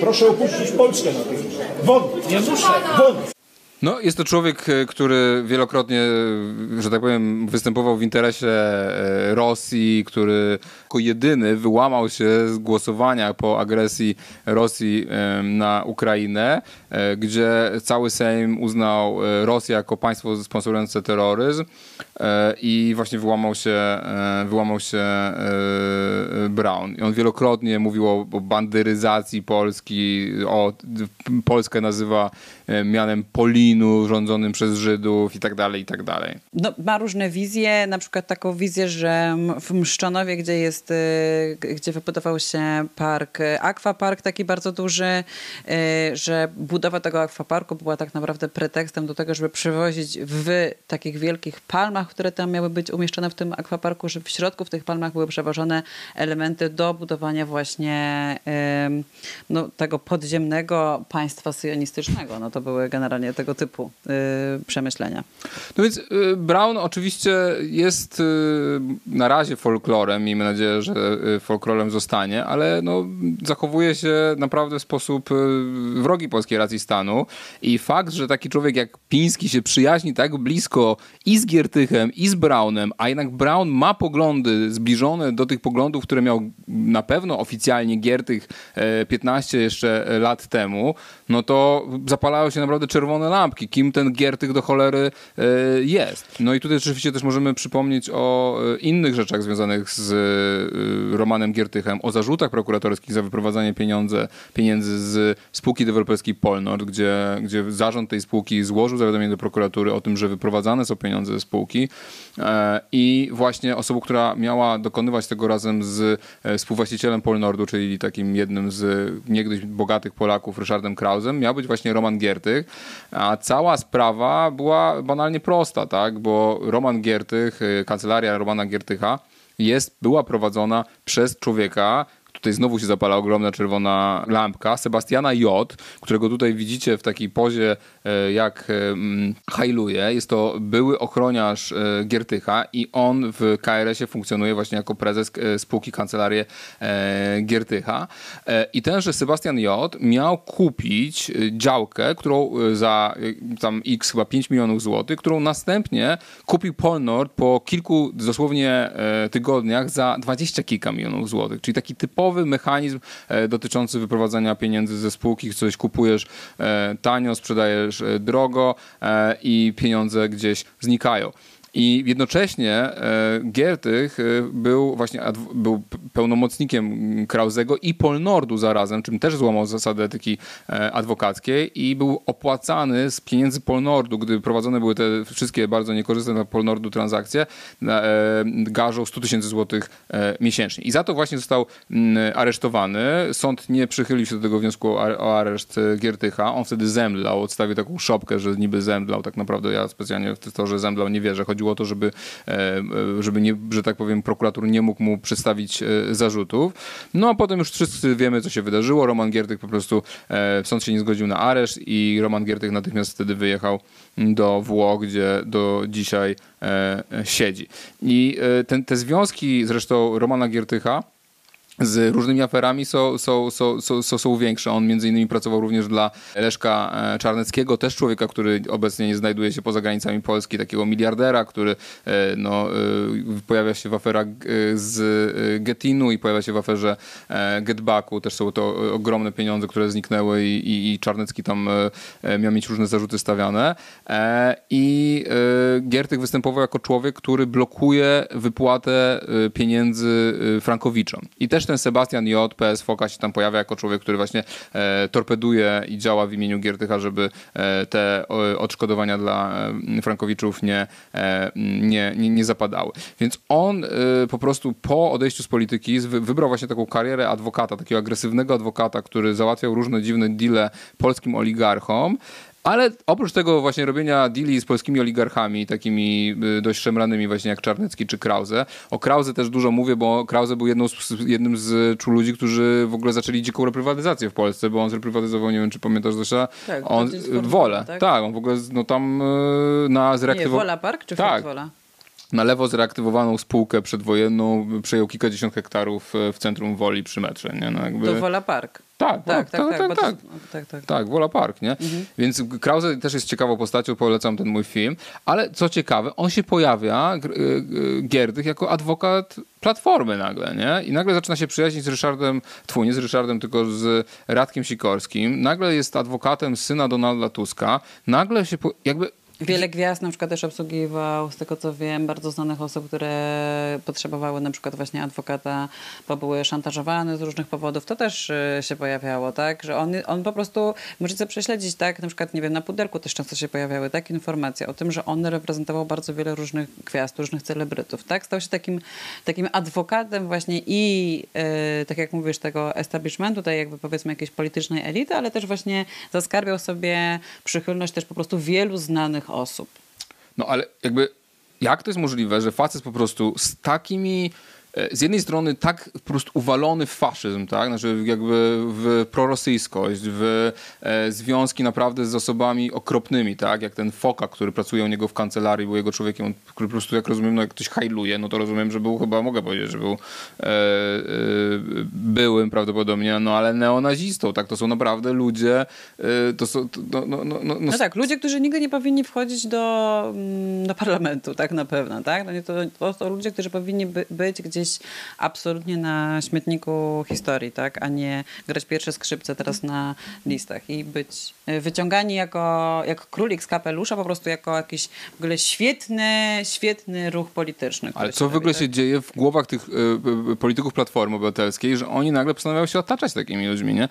Proszę opuścić Polskę na tym. Won! Nie muszę. Won! No, jest to człowiek, e, który wielokrotnie, e, że tak powiem, występował w interesie e, Rosji, który jako jedyny wyłamał się z głosowania po agresji Rosji na Ukrainę, gdzie cały Sejm uznał Rosję jako państwo sponsorujące terroryzm i właśnie wyłamał się, wyłamał się Brown. I on wielokrotnie mówił o, bandyryzacji Polski, o Polskę nazywa mianem Polinu rządzonym przez Żydów i tak dalej, i tak dalej. No, ma różne wizje, na przykład taką wizję, że w Mszczonowie, gdzie jest, y, gdzie wybudował się park, y, akwapark taki bardzo duży, y, że budowa tego akwaparku była tak naprawdę pretekstem do tego, żeby przywozić w takich wielkich palmach, które tam miały być umieszczone w tym akwaparku, że w środku w tych palmach były przewożone elementy do budowania właśnie no, tego podziemnego państwa syjonistycznego. No to były generalnie tego typu przemyślenia. No więc Brown oczywiście jest na razie folklorem, miejmy nadzieję, że folklorem zostanie, ale no, zachowuje się naprawdę w sposób wrogi polskiej racji stanu i fakt, że taki człowiek jak Piński się przyjaźni tak blisko i z Giertychem, i z Braunem, a jednak Braun ma poglądy zbliżone do tych poglądów, które miał na pewno oficjalnie Giertych 15 jeszcze lat temu, no to zapalają się naprawdę czerwone lampki, kim ten Giertych do cholery e, jest. No i tutaj oczywiście też możemy przypomnieć o e, innych rzeczach związanych z e, Romanem Giertychem, o zarzutach prokuratorskich za wyprowadzanie pieniądze, pieniędzy z spółki deweloperskiej Polnord, gdzie, gdzie zarząd tej spółki złożył zawiadomienie do prokuratury o tym, że wyprowadzane są pieniądze ze spółki. E, i właśnie osobą, która miała dokonywać tego razem z e, współwłaścicielem Polnordu, czyli takim jednym z niegdyś bogatych Polaków, Ryszardem Krausem, miał być właśnie Roman Giertych, a cała sprawa była banalnie prosta, tak, bo Roman Giertych, e, kancelaria Romana Giertycha jest, była prowadzona przez człowieka, Tutaj znowu się zapala ogromna czerwona lampka. Sebastiana J., którego tutaj widzicie w takiej pozie, e, jak e, mm, hajluje. Jest to były ochroniarz e, Giertycha i on w KRS-ie funkcjonuje właśnie jako prezes spółki Kancelarii Giertycha. I tenże Sebastian J. miał kupić działkę, którą za tam x chyba 5 milionów złotych, którą następnie kupił Polnord po kilku dosłownie tygodniach za 20 kilka milionów złotych. Czyli taki typowy mechanizm e, dotyczący wyprowadzania pieniędzy ze spółki. Coś kupujesz e, tanio, sprzedajesz e, drogo i pieniądze gdzieś znikają. I jednocześnie e, Giertych e, był właśnie był pełnomocnikiem Krauzego i Polnordu zarazem, czym też złamał zasady etyki e, adwokackiej i był opłacany z pieniędzy Polnordu, gdy prowadzone były te wszystkie bardzo niekorzystne dla Polnordu transakcje, garzą 100 tysięcy złotych miesięcznie. I za to właśnie został mm, aresztowany. Sąd nie przychylił się do tego wniosku o, ar- o areszt Giertycha. On wtedy zemdlał, odstawił taką szopkę, że niby zemdlał. Tak naprawdę ja specjalnie w to, że zemdlał nie wierzę. Chodziło o to, żeby, e, e, żeby nie, że tak powiem, prokurator nie mógł mu przedstawić e, zarzutów. No a potem już wszyscy wiemy, co się wydarzyło. Roman Giertych po prostu, sąd się nie zgodził na areszt i Roman Giertych natychmiast wtedy wyjechał do Włoch, gdzie do dzisiaj siedzi. I ten, te związki zresztą Romana Giertycha z różnymi aferami są, są, są, są, są, są większe. On między innymi pracował również dla Leszka e, Czarneckiego, też człowieka, który obecnie nie znajduje się poza granicami Polski, takiego miliardera, który e, no, e, pojawia się w aferach z Getinu i pojawia się w aferze Getbacku. Też są to ogromne pieniądze, które zniknęły i, i, i Czarnecki tam miał mieć różne zarzuty stawiane. I Giertych występował jako człowiek, który blokuje wypłatę pieniędzy Frankowiczom. I też ten Sebastian J. PS Foka się tam pojawia jako człowiek, który właśnie e, torpeduje i działa w imieniu Giertycha, żeby e, te o, odszkodowania dla e, Frankowiczów nie, e, nie, nie, nie zapadały. Więc on e, po prostu po odejściu z polityki wy- wybrał właśnie taką karierę adwokata, takiego agresywnego adwokata, który załatwiał różne dziwne deale polskim oligarchom. Ale oprócz tego właśnie robienia deali z polskimi oligarchami, takimi y, dość szemranymi właśnie jak Czarnecki czy Krause. O Krause też dużo mówię, bo Krause był jedną z, jednym z czu ludzi, którzy w ogóle zaczęli dziką reprywatyzację w Polsce, bo on zreprywatyzował, nie wiem czy pamiętasz Zosia, Tak, on sformułował, Wolę, tak? tak? on w ogóle no tam y, na Nie, zreaktywował... Wola Park czy Tak. Wola? Na lewo zreaktywowaną spółkę przedwojenną przejął kilkadziesiąt hektarów e, w centrum Woli przy metrze. Nie? No jakby... To Wola Park. Tak, Tak, tak, tak. tak, bo tak. to- tak, tak. Tak, Wola Park, nie? Więc Krause też jest ciekawą postacią, polecam ten mój film. Ale co ciekawe, on się pojawia, y, y, Gierdych, jako adwokat Platformy nagle, nie? I nagle zaczyna się przyjaźnić z Ryszardem, twój, nie z Ryszardem, tylko z Radkiem Sikorskim. Nagle jest adwokatem syna Donalda Tuska. Nagle się jakby Wiele gwiazd na przykład też obsługiwał, z tego co wiem, bardzo znanych osób, które potrzebowały na przykład właśnie adwokata, bo były szantażowane z różnych powodów. To też y, się pojawiało, tak? Że on, on po prostu, możecie prześledzić, tak? Na przykład, nie wiem, na puderku też często się pojawiały takie informacje o tym, że on reprezentował bardzo wiele różnych gwiazd, różnych celebrytów, tak? Stał się takim, takim adwokatem właśnie i, y, tak jak mówisz, tego establishmentu, tej jakby powiedzmy jakiejś politycznej elity, ale też właśnie zaskarbiał sobie przychylność też po prostu wielu znanych osób. No ale jakby jak to jest możliwe, że facet po prostu z takimi z jednej strony tak po prostu uwalony w faszyzm, tak? Znaczy jakby w prorosyjskość, w e, związki naprawdę z osobami okropnymi, tak? Jak ten Foka, który pracuje u niego w kancelarii, był jego człowiekiem, który po prostu, jak rozumiem, no jak ktoś hajluje, no to rozumiem, że był chyba, mogę powiedzieć, że był e, e, byłym prawdopodobnie, no ale neonazistą, tak? To są naprawdę ludzie, e, to są, to, no, no, no, no, No tak, ludzie, którzy nigdy nie powinni wchodzić do, mm, do parlamentu, tak na pewno, tak? No nie, to, to są ludzie, którzy powinni by, być gdzieś gdzieś absolutnie na śmietniku historii, tak? A nie grać pierwsze skrzypce teraz na listach i być y, wyciągani jako, jak królik z kapelusza, po prostu jako jakiś w ogóle świetny, świetny ruch polityczny. Ale co w ogóle tak? się dzieje w głowach tych y, polityków Platformy Obywatelskiej, że oni nagle postanawiają się otaczać takimi ludźmi, nie?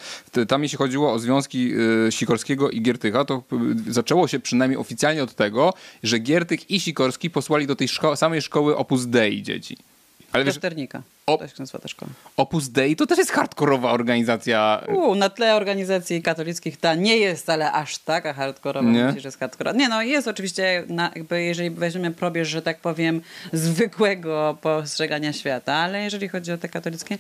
Tam jeśli chodziło o związki y, Sikorskiego i Giertycha, to y, zaczęło się przynajmniej oficjalnie od tego, że Giertych i Sikorski posłali do tej szko- samej szkoły Opus Dei dzieci. Ale wiesz, Koszternika. O- To się nazywa ta szkoła. Opus Dei to też jest hardkorowa organizacja. U, na tle organizacji katolickich ta nie jest, ale aż taka hardkorowa. Nie? Myślisz, że jest hardkorowa. Nie no, jest oczywiście, na, jakby jeżeli weźmiemy probierz, że tak powiem, zwykłego postrzegania świata, ale jeżeli chodzi o te katolickie.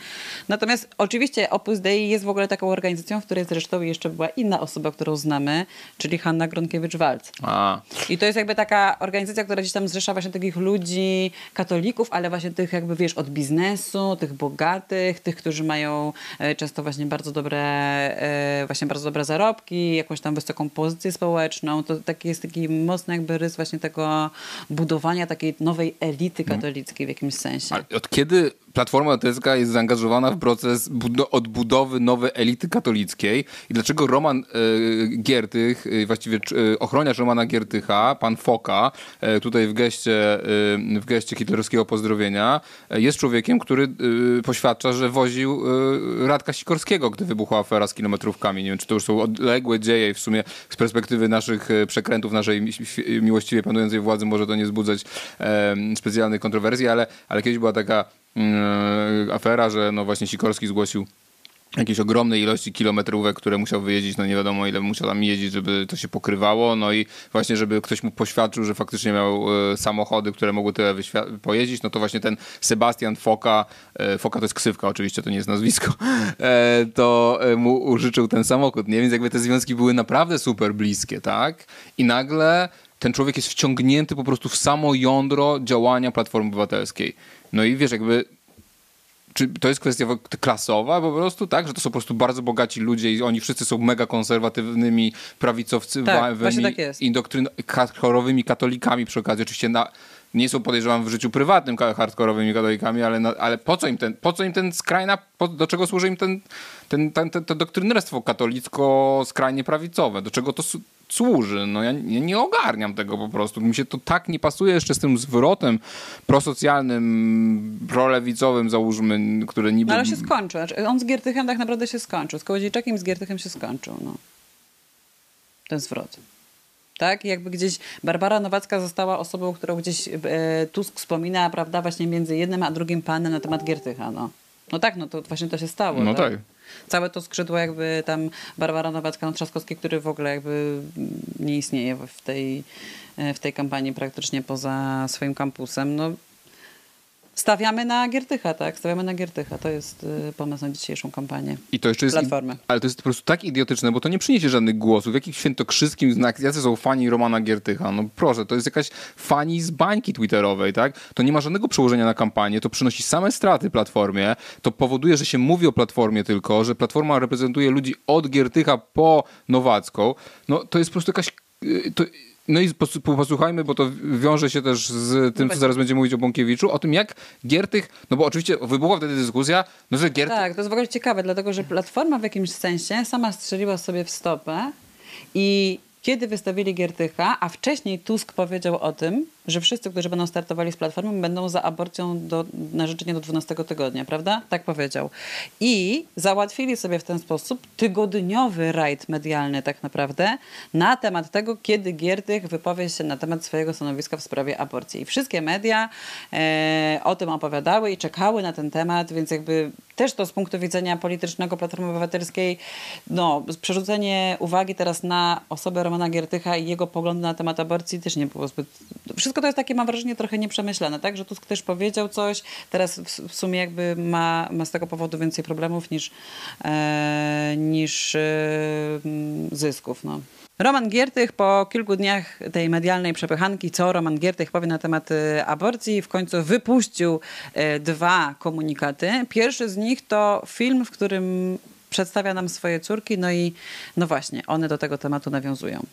Natomiast oczywiście Opus Dei jest w ogóle taką organizacją, w której zresztą jeszcze była inna osoba, którą znamy, czyli Hanna Gronkiewicz-Walc. A, I to jest jakby taka organizacja, która gdzieś tam zrzesza właśnie takich ludzi, katolików, ale właśnie tych jakby, wiesz, od biznesu, tych bogatych, tych, którzy mają e, często właśnie bardzo dobre, e, właśnie bardzo dobre zarobki, jakąś tam wysoką pozycję społeczną. To taki jest taki mocny jakby rys właśnie tego budowania takiej nowej elity katolickiej w jakimś sensie. ale od kiedy Platforma Obywatelska jest zaangażowana w proces budo- odbudowy nowej elity katolickiej i dlaczego Roman y, Giertych, y, właściwie y, ochroniarz Romana Giertycha, pan Foka, tutaj w geście, w geście hitlerowskiego pozdrowienia, jest człowiekiem, który poświadcza, że woził Radka Sikorskiego, gdy wybuchła afera z kilometrówkami. Nie wiem, czy to już są odległe dzieje w sumie z perspektywy naszych przekrętów, naszej mi- mi- miłościwie panującej władzy może to nie wzbudzać em, specjalnych kontrowersji, ale, ale kiedyś była taka afera, że no właśnie Sikorski zgłosił jakieś ogromnej ilości kilometrówek, które musiał wyjeździć, no nie wiadomo ile musiał tam jeździć, żeby to się pokrywało, no i właśnie, żeby ktoś mu poświadczył, że faktycznie miał e, samochody, które mogły tyle pojeździć, no to właśnie ten Sebastian Foka, e, Foka to jest ksywka oczywiście, to nie jest nazwisko, e, to e, mu użyczył ten samochód, nie? Więc jakby te związki były naprawdę super bliskie, tak? I nagle ten człowiek jest wciągnięty po prostu w samo jądro działania Platformy Obywatelskiej. No i wiesz, jakby czy to jest kwestia klasowa po prostu, tak? Że to są po prostu bardzo bogaci ludzie i oni wszyscy są mega konserwatywnymi prawicowcymi, Tak, tak hardkorowymi katolikami przy okazji. Oczywiście na, nie są podejrzewam w życiu prywatnym hardkorowymi katolikami, ale, na, ale po co im ten, po co im ten skrajna, po, do czego służy im ten, ten, ten, ten, to doktrynerstwo katolicko-skrajnie prawicowe? Do czego to su- służy? No ja, nie ogarniam tego po prostu. Mi się to tak nie pasuje jeszcze z tym zwrotem prosocjalnym, prolewicowym załóżmy, które niby... No ale się skończył. Znaczy, On z Giertychem tak naprawdę się skończył. Z Kołodziejczakiem z Giertychem się skończył. No. Ten zwrot. Tak? Jakby gdzieś Barbara Nowacka została osobą, którą gdzieś e, Tusk wspomina, prawda, właśnie między jednym a drugim panem na temat Giertycha. No, no tak, no to właśnie to się stało. No tak. Całe to skrzydło jakby tam Barbara Nowacka, no Trzaskowski, który w ogóle jakby nie istnieje w- w tej, e, w tej kampanii praktycznie poza swoim kampusem. No, stawiamy na Giertycha, tak? Stawiamy na Giertycha. To jest y, pomysł na dzisiejszą kampanię. I to jeszcze jest. Platformy. Ale to jest po prostu tak idiotyczne, bo to nie przyniesie żadnych głosów. Jaki świętokrzyskim znak, jacy są fani Romana Giertycha? No proszę, to jest jakaś fani z bańki twitterowej, tak? To nie ma żadnego przełożenia na kampanię, to przynosi same straty platformie, to powoduje, że się mówi o platformie tylko, że platforma reprezentuje ludzi od Giertycha po Nowacką. No to jest po prostu jakaś. Y, To, no i pos- posłuchajmy, bo to wiąże się też z tym, co zaraz będziemy mówić o Bąkiewiczu, o tym jak Giertych, no bo oczywiście wybuchła wtedy dyskusja, no że Giertych Tak, to jest w ogóle ciekawe, dlatego że Platforma w jakimś sensie sama strzeliła sobie w stopę i kiedy wystawili Giertycha, a wcześniej Tusk powiedział o tym, że wszyscy, którzy będą startowali z Platformą, będą za aborcją do, na życzenie do 12 tygodnia, prawda? Tak powiedział. I załatwili sobie w ten sposób tygodniowy rajd medialny tak naprawdę na temat tego, kiedy Giertych wypowie się na temat swojego stanowiska w sprawie aborcji. I wszystkie media e, o tym opowiadały i czekały na ten temat, więc jakby też to z punktu widzenia politycznego Platformy Obywatelskiej, no, przerzucenie uwagi teraz na osobę Romana Giertycha i jego poglądy na temat aborcji też nie było zbyt... Wszystko to jest takie, mam wrażenie, trochę nieprzemyślane, tak? Że Tusk też powiedział coś, teraz w, sumie jakby ma, ma z tego powodu więcej problemów niż, e, niż e, zysków, no. Roman Giertych po kilku dniach tej medialnej przepychanki, co Roman Giertych powie na temat e, aborcji, w końcu wypuścił e, dwa komunikaty. Pierwszy z nich to film, w którym przedstawia nam swoje córki, no i no właśnie, one do tego tematu nawiązują.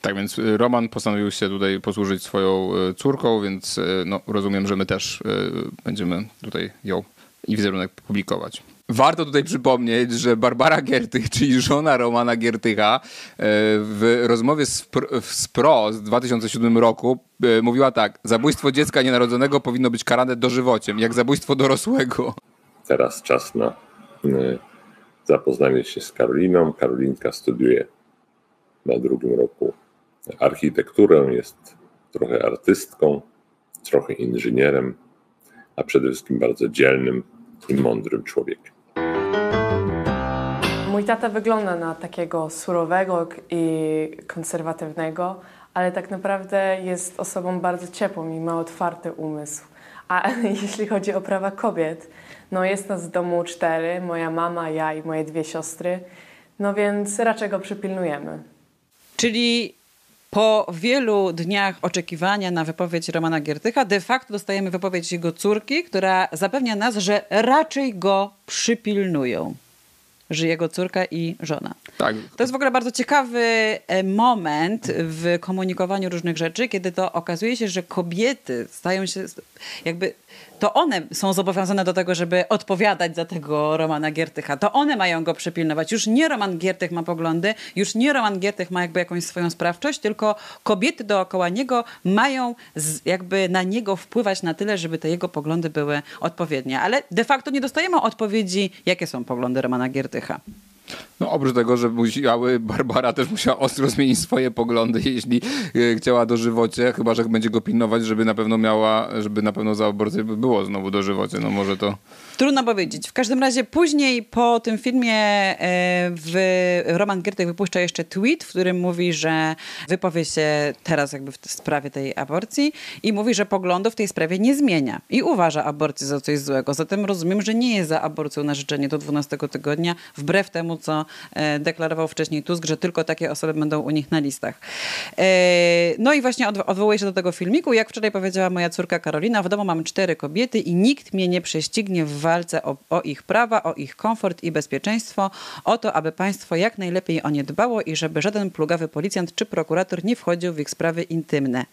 Tak więc y, Roman postanowił się tutaj posłużyć swoją y, córką, więc y, no, rozumiem, że my też będziemy tutaj ją i wizerunek publikować. Warto tutaj przypomnieć, że Barbara Giertych, czyli żona Romana Giertycha, w rozmowie z, Pr- z PRO z 2007 roku mówiła tak: Zabójstwo dziecka nienarodzonego powinno być karane dożywociem, jak zabójstwo dorosłego. Teraz czas na y, zapoznanie się z Karoliną. Karolinka studiuje na drugim roku architekturę, jest trochę artystką, trochę inżynierem, a przede wszystkim bardzo dzielnym i mądrym człowiekiem. Mój tata wygląda na takiego surowego i konserwatywnego, ale tak naprawdę jest osobą bardzo ciepłą i ma otwarty umysł. A jeśli chodzi o prawa kobiet, no jest nas w domu cztery, moja mama, ja i moje dwie siostry, no więc raczej go przypilnujemy. Czyli po wielu dniach oczekiwania na wypowiedź Romana Giertycha, de facto dostajemy wypowiedź jego córki, która zapewnia nas, że raczej go przypilnują. Że jego córka i żona. Tak. To jest w ogóle bardzo ciekawy e, moment w komunikowaniu różnych rzeczy, kiedy to okazuje się, że kobiety stają się jakby. To one są zobowiązane do tego, żeby odpowiadać za tego Romana Giertycha. To one mają go przypilnować. Już nie Roman Giertych ma poglądy, już nie Roman Giertych ma jakby jakąś swoją sprawczość, tylko kobiety dookoła niego mają jakby na niego wpływać na tyle, żeby te jego poglądy były odpowiednie. Ale de facto nie dostajemy odpowiedzi, jakie są poglądy Romana Giertycha. No oprócz tego, że musiały, Barbara też musiała ostro zmienić swoje poglądy, jeśli e, chciała dożywocie, chyba, że będzie go pilnować, żeby na pewno miała, żeby na pewno za aborcję było znowu dożywocie, no może to... Trudno powiedzieć. W każdym razie później po tym filmie e, w Roman Giertych wypuszcza jeszcze tweet, w którym mówi, że wypowie się teraz jakby w sprawie tej aborcji i mówi, że poglądów w tej sprawie nie zmienia i uważa aborcję za coś złego. Zatem rozumiem, że nie jest za aborcją na życzenie do 12 tygodnia, wbrew temu, co deklarował wcześniej Tusk, że tylko takie osoby będą u nich na listach. E, No i właśnie odwo- odwołuję się do tego filmiku. Jak wczoraj powiedziała moja córka Karolina, w domu mam cztery kobiety i nikt mnie nie prześcignie w walce o, o ich prawa, o ich komfort i bezpieczeństwo, o to, aby państwo jak najlepiej o nie dbało i żeby żaden plugawy policjant czy prokurator nie wchodził w ich sprawy intymne.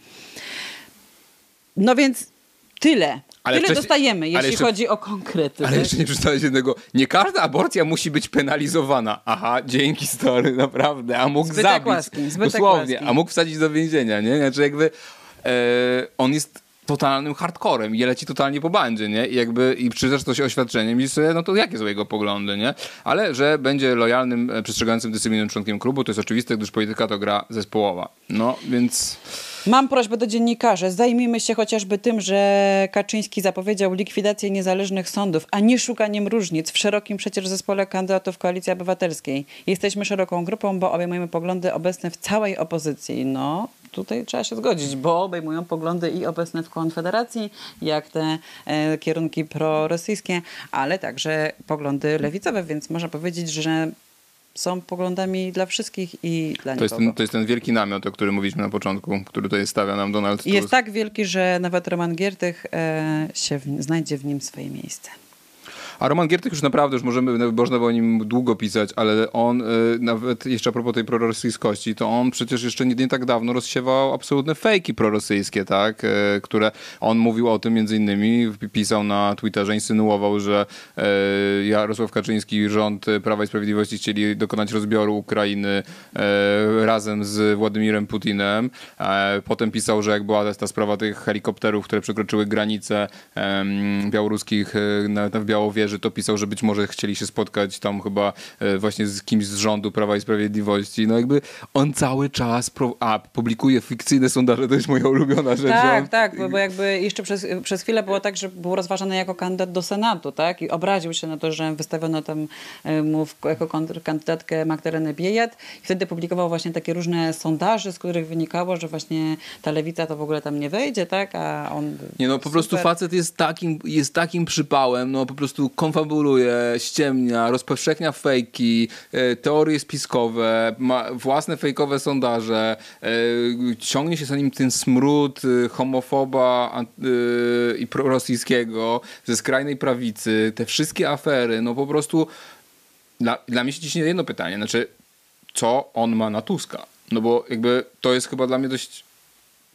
No więc tyle. Ale tyle dostajemy, jeśli jeszcze- chodzi o konkrety. Ale jeszcze nie przeczytałeś jednego. Nie każda aborcja musi być penalizowana. Aha, dzięki stary, naprawdę. A mógł Zbytek zabić. łaski, dosłownie. łaski. A mógł wsadzić do więzienia, nie? Znaczy jakby e, on jest totalnym hardcorem i leci totalnie po bandzie, nie? I jakby i przyjrzasz to się oświadczeniem i sobie, no to jakie są jego poglądy, nie? Ale że będzie lojalnym, e, przestrzegającym dyscyplinę członkiem klubu, to jest oczywiste, gdyż polityka to gra zespołowa. No, więc... Mam prośbę do dziennikarzy. Zajmijmy się chociażby tym, że Kaczyński zapowiedział likwidację niezależnych sądów, a nie szukaniem różnic w szerokim przecież zespole kandydatów Koalicji Obywatelskiej. Jesteśmy szeroką grupą, bo obejmujemy poglądy obecne w całej opozycji. No, tutaj trzeba się zgodzić, bo obejmują poglądy i obecne w Konfederacji, jak te e, kierunki prorosyjskie, ale także poglądy lewicowe, więc można powiedzieć, że są poglądami dla wszystkich i dla To jest, nikogo. ten, to jest ten wielki namiot, o którym mówiliśmy na początku, który tutaj stawia nam Donald Tusk. Jest tak wielki, że nawet Roman Giertych e, się w, znajdzie w nim swoje miejsce. A Roman Giertych już naprawdę, już możemy, można by o nim długo pisać, ale on y, nawet jeszcze a propos tej prorosyjskości, to on przecież jeszcze nie, nie tak dawno rozsiewał absolutne fejki prorosyjskie, tak? Y, które on mówił o tym między innymi, pisał na Twitterze, insynuował, że y, Jarosław Kaczyński i rząd Prawa i Sprawiedliwości chcieli dokonać rozbioru Ukrainy razem z Władimirem Putinem. E, Potem pisał, że jak była ta sprawa tych helikopterów, które przekroczyły granice białoruskich w Białowieży, to pisał, że być może chcieli się spotkać tam chyba e, właśnie z kimś z rządu Prawa i Sprawiedliwości. No jakby on cały czas pro, a, publikuje fikcyjne sondaże, to jest moja ulubiona rzecz. Tak, on, tak, bo, bo jakby jeszcze przez, przez chwilę było tak, że był rozważany jako kandydat do Senatu, tak? I obraził się na to, że wystawiono tam e, mu jako kontrkandydatkę Magdalenę Biejat. I wtedy publikował właśnie takie różne sondaże, z których wynikało, że właśnie ta lewica to w ogóle tam nie wejdzie, tak? A on... Nie no, po prostu super. facet jest takim, jest takim przypałem, no po prostu konfabuluje, ściemnia, rozpowszechnia fejki, e, teorie spiskowe, ma własne fejkowe sondaże, e, ciągnie się za nim ten smród e, homofoba i prorosyjskiego ze skrajnej prawicy, te wszystkie afery, no po prostu dla, dla mnie się ciśnie jedno pytanie, znaczy co on ma na Tuska? No bo jakby to jest chyba dla mnie dość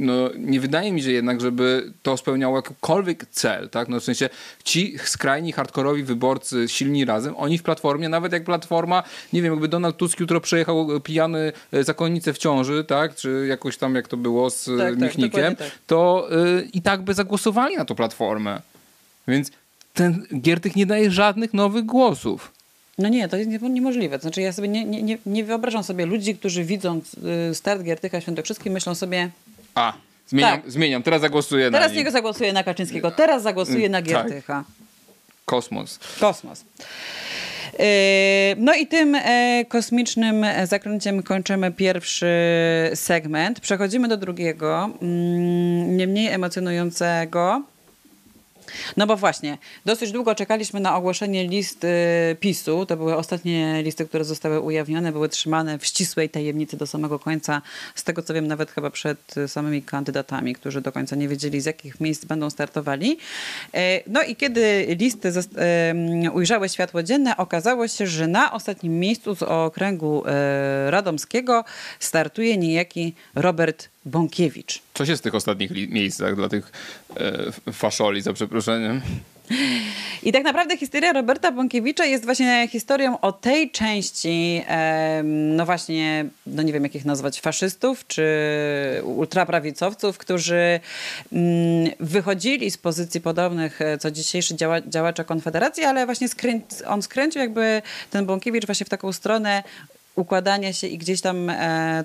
no, nie wydaje mi się jednak, żeby to spełniało jakikolwiek cel, tak? No, w sensie ci skrajni, hardkorowi wyborcy silni razem, oni w Platformie, nawet jak Platforma, nie wiem, jakby Donald Tusk jutro przejechał pijany e, zakonnicę w ciąży, tak? Czy jakoś tam, jak to było z tak, Michnikiem, tak, tak. to y, i tak by zagłosowali na tą Platformę. Więc ten Giertych nie daje żadnych nowych głosów. No nie, to jest niemożliwe. Znaczy ja sobie nie, nie, nie wyobrażam sobie ludzi, którzy widząc y, start Giertycha Świętokrzyskiej myślą sobie a, zmieniam, tak. zmieniam. teraz zagłosuję teraz na Teraz niego zagłosuję na Kaczyńskiego, teraz zagłosuję na tak. Giertycha. Tak. Kosmos. Kosmos. Y, no i tym e, kosmicznym zakręciem kończymy pierwszy segment. Przechodzimy do drugiego, mm, nie mniej emocjonującego. No bo właśnie, dosyć długo czekaliśmy na ogłoszenie list PiSu. To były ostatnie listy, które zostały ujawnione, były trzymane w ścisłej tajemnicy do samego końca. Z tego co wiem, nawet chyba przed samymi kandydatami, którzy do końca nie wiedzieli, z jakich miejsc będą startowali. E, no i kiedy listy ujrzały światło dzienne, okazało się, że na ostatnim miejscu z okręgu e, radomskiego startuje niejaki Robert Bąkiewicz. Co się z tych ostatnich miejscach dla tych e, faszoli, za przeproszeniem? I tak naprawdę historia Roberta Bąkiewicza jest właśnie historią o tej części, no właśnie, no nie wiem jak ich nazwać, faszystów czy ultraprawicowców, którzy mm, wychodzili z pozycji podobnych e, co dzisiejszy działa, działacze Konfederacji, ale właśnie skrę on skręcił jakby ten Bąkiewicz właśnie w taką stronę układania się i gdzieś tam e,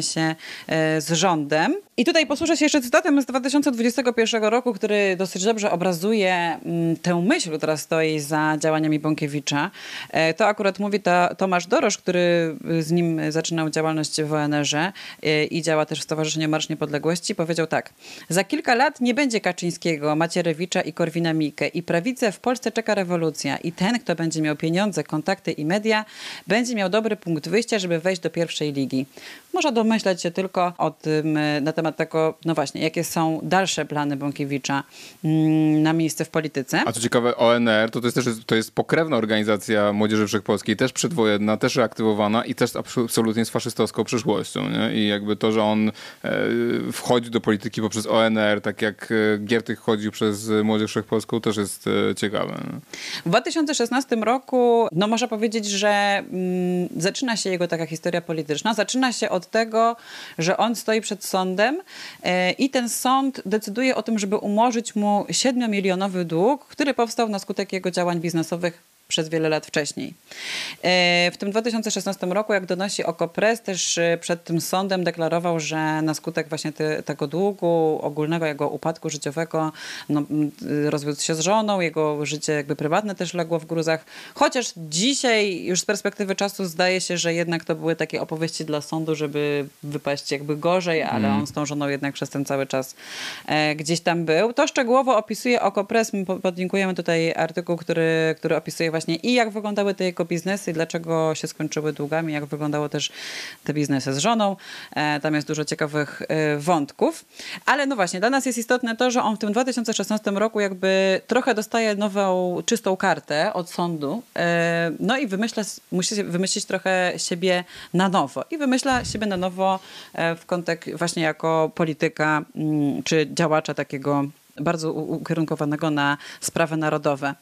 się e, z rządem. I tutaj posłużę się jeszcze cytatem z 2021 roku, który dosyć dobrze obrazuje m, mm, tę myśl, która stoi za działaniami Bąkiewicza. E, to akurat mówi Tomasz Dorosz, który z nim zaczynał działalność w ONR-ze i działa też w Stowarzyszeniu Marsz Niepodległości. Powiedział tak. Za kilka lat nie będzie Kaczyńskiego, Macierewicza i Korwina-Mikke i prawicę w Polsce czeka rewolucja i ten, kto będzie miał pieniądze, kontakty i media, będzie miał dobry punkt wyjścia, żeby wejść do pierwszej ligi. Można domyślać się tylko o tym, e, na temat tego, no właśnie, jakie są dalsze plany Bąkiewicza mm, na miejsce w polityce. A co ciekawe, ONR to, to jest też to jest pokrewna organizacja Młodzieży Wszechpolskiej, też przedwojenna, też reaktywowana i też absolutnie z faszystowską przyszłością. Nie? I jakby to, że on e, wchodzi do polityki poprzez ONR, tak jak e, Giertych chodził przez Młodzież Wszechpolską, też jest ciekawe. Nie? W 2016 roku, no można powiedzieć, że mm, zaczyna się jego taka historia polityczna. Zaczyna się od tego, że on stoi przed sądem e, i ten sąd decyduje o tym, żeby umorzyć mu 7-milionowy dług, który powstał na skutek jego działań biznesowych przez wiele lat wcześniej. E, w tym 2016 roku, jak donosi Okopres, też e, przed tym sądem deklarował, że na skutek właśnie te, tego długu, ogólnego jego upadku życiowego, no, rozwiódł się z żoną, jego życie jakby prywatne też legło w gruzach. Chociaż dzisiaj już z perspektywy czasu zdaje się, że jednak to były takie opowieści dla sądu, żeby wypaść jakby gorzej, ale mm. on z tą żoną jednak przez ten cały czas e, gdzieś tam był. To szczegółowo opisuje Okopres. My podlinkujemy tutaj artykuł, który, który opisuje właśnie i jak wyglądały te jego biznesy, dlaczego się skończyły długami, jak wyglądało też te biznesy z żoną. E, tam jest dużo ciekawych e, wątków. Ale no właśnie, dla nas jest istotne to, że on w tym 2016 roku jakby trochę dostaje nową, czystą kartę od sądu. E, no i wymyśla, musi wymyślić trochę siebie na nowo. I wymyśla siebie na nowo w kontekście właśnie jako polityka mm, czy działacza takiego bardzo ukierunkowanego na sprawy narodowe.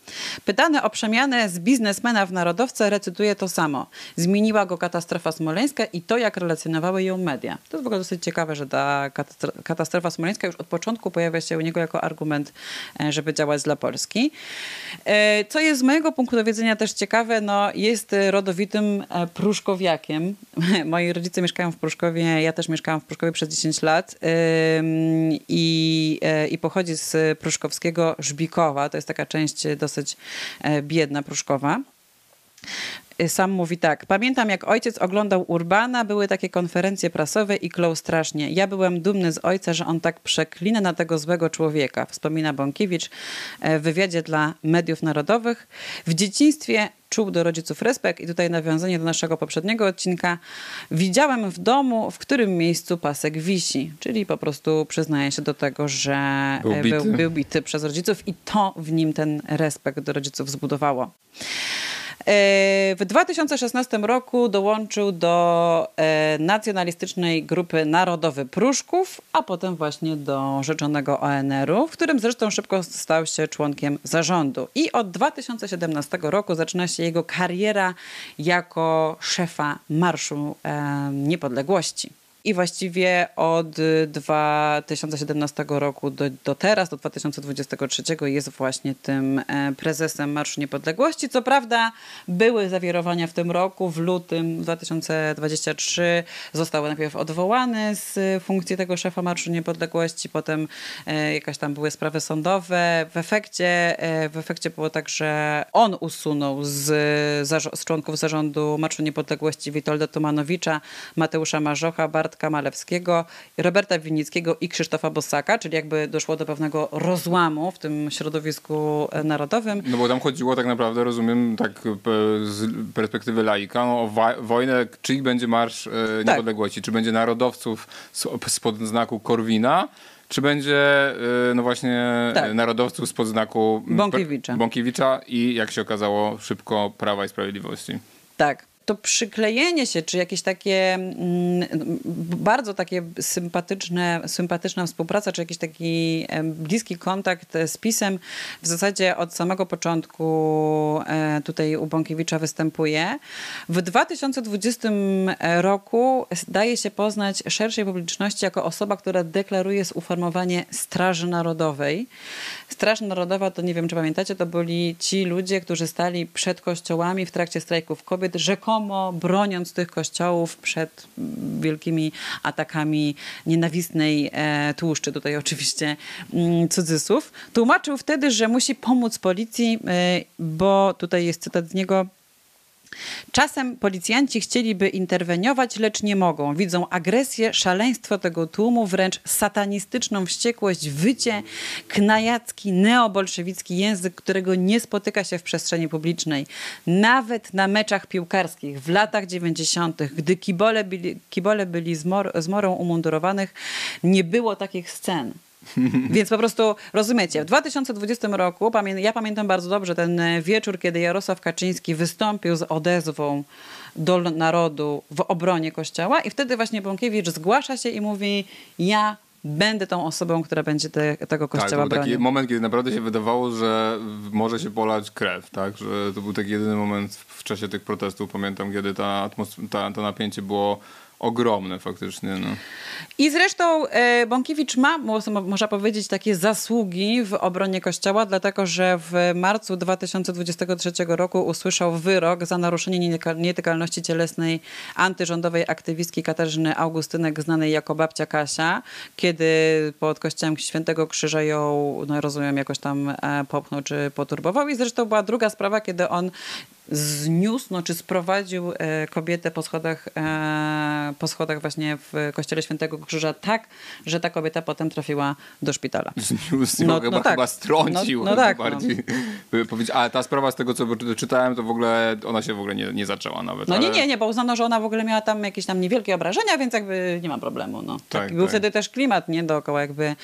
Pytany o przemianę z biznesmena w narodowca recytuje to samo. Zmieniła go katastrofa smoleńska i to, jak relacjonowały ją media. To jest w ogóle dosyć ciekawe, że ta katastrofa smoleńska już od początku pojawia się u niego jako argument, e, żeby działać dla Polski. E, co jest z mojego punktu widzenia też ciekawe, no jest rodowitym e, pruszkowiakiem. Moi rodzice mieszkają w Pruszkowie, ja też mieszkałam w Pruszkowie przez 10 lat i, i pochodzi z z pruszkowskiego Żbikowa. To jest taka część dosyć e, biedna Pruszkowa. E, sam mówi tak. Pamiętam, jak ojciec oglądał Urbana, były takie konferencje prasowe i klął strasznie. Ja byłem dumny z ojca, że on tak przeklina na tego złego człowieka. Wspomina Bąkiewicz e, w wywiadzie dla mediów narodowych. W dzieciństwie czuł do rodziców respekt i tutaj nawiązanie do naszego poprzedniego odcinka. Widziałem w domu, w którym miejscu pasek wisi, czyli po prostu przyznaje się do tego, że był bity, był, był bity przez rodziców i to w nim ten respekt do rodziców zbudowało. W 2016 roku dołączył do e, nacjonalistycznej grupy Narodowy Pruszków, a potem właśnie do rzeczonego ONR-u, w którym zresztą szybko stał się członkiem zarządu. I od 2017 roku zaczyna się jego kariera jako szefa Marszu e, Niepodległości. I właściwie od 2017 roku do, do teraz, do 2023 jest właśnie tym e, prezesem Marszu Niepodległości. Co prawda były zawirowania w tym roku. W lutym 2023 został najpierw odwołany z funkcji tego szefa Marszu Niepodległości, potem e, jakaś tam były sprawy sądowe. W efekcie, e, w efekcie było tak, że on usunął z, z członków zarządu Marszu Niepodległości Witolda Tomanowicza, Mateusza Marzocha, Bart Bartka Malewskiego, Roberta Winnickiego i Krzysztofa Bosaka, czyli jakby doszło do pewnego rozłamu w tym środowisku e, narodowym. No bo tam chodziło tak naprawdę, rozumiem, tak z perspektywy laika, no, o wojnę, czyj będzie Marsz e, tak. Niepodległości, tak. czy będzie narodowców spod znaku Korwina, czy będzie e, no właśnie tak. narodowców spod znaku Bąkiewicza. Bąkiewicza i jak się okazało szybko Prawa i Sprawiedliwości. Tak to przyklejenie się, czy jakieś takie mm, bardzo takie sympatyczne, sympatyczna współpraca, czy jakiś taki bliski kontakt z pisem w zasadzie od samego początku e, tutaj u Bąkiewicza występuje. W 2020 roku daje się poznać szerszej publiczności jako osoba, która deklaruje uformowanie Straży Narodowej. Straż Narodowa, to nie wiem, czy pamiętacie, to byli ci ludzie, którzy stali przed kościołami w trakcie strajków kobiet, rzekomo broniąc tych kościołów przed wielkimi atakami nienawistnej e, tłuszczy, tutaj oczywiście mm, cudzysłów. Tłumaczył wtedy, że musi pomóc policji, e, bo tutaj jest cytat z niego, Czasem policjanci chcieliby interweniować, lecz nie mogą. Widzą agresję, szaleństwo tego tłumu, wręcz satanistyczną wściekłość, wycie, knajacki, neobolszewicki język, którego nie spotyka się w przestrzeni publicznej. Nawet na meczach piłkarskich w latach 90., gdy kibole byli, kibole byli zmor, zmorą umundurowanych, nie było takich scen. Więc po prostu rozumiecie, w 2020 roku, ja pamiętam bardzo dobrze ten wieczór, kiedy Jarosław Kaczyński wystąpił z odezwą do narodu w obronie Kościoła i wtedy właśnie Bąkiewicz zgłasza się i mówi ja będę tą osobą, która będzie te, tego kościoła tak, to był bronił. taki moment, kiedy naprawdę się wydawało, że może się polać krew, tak? Że to był taki jedyny moment w czasie tych protestów, pamiętam, kiedy ta, ta, to napięcie było ogromne faktycznie. No. I zresztą e, Bąkiewicz ma, można powiedzieć, takie zasługi w obronie Kościoła, dlatego że w marcu 2023 roku usłyszał wyrok za naruszenie nietykalności cielesnej antyrządowej aktywistki Katarzyny Augustynek, znanej jako babcia Kasia, kiedy pod kościołem Świętego Krzyża ją, no rozumiem, jakoś tam e, popchnął czy poturbował. I zresztą była druga sprawa, kiedy on zniósł, no, czy sprowadził e, kobietę po schodach, e, po schodach właśnie w kościele Świętego Krzyża tak, że ta kobieta potem trafiła do szpitala. Zniósł no, chyba, no tak. chyba strącił. No, no tak, bardziej. No. Powiedzieć, ale ta sprawa z tego, co czytałem, to w ogóle ona się w ogóle nie, nie zaczęła nawet. No ale... nie, nie, nie, bo uznano, że ona w ogóle miała tam jakieś tam niewielkie obrażenia, więc jakby nie ma problemu. No. Tak, tak był tak. wtedy też klimat, nie, dookoła jakby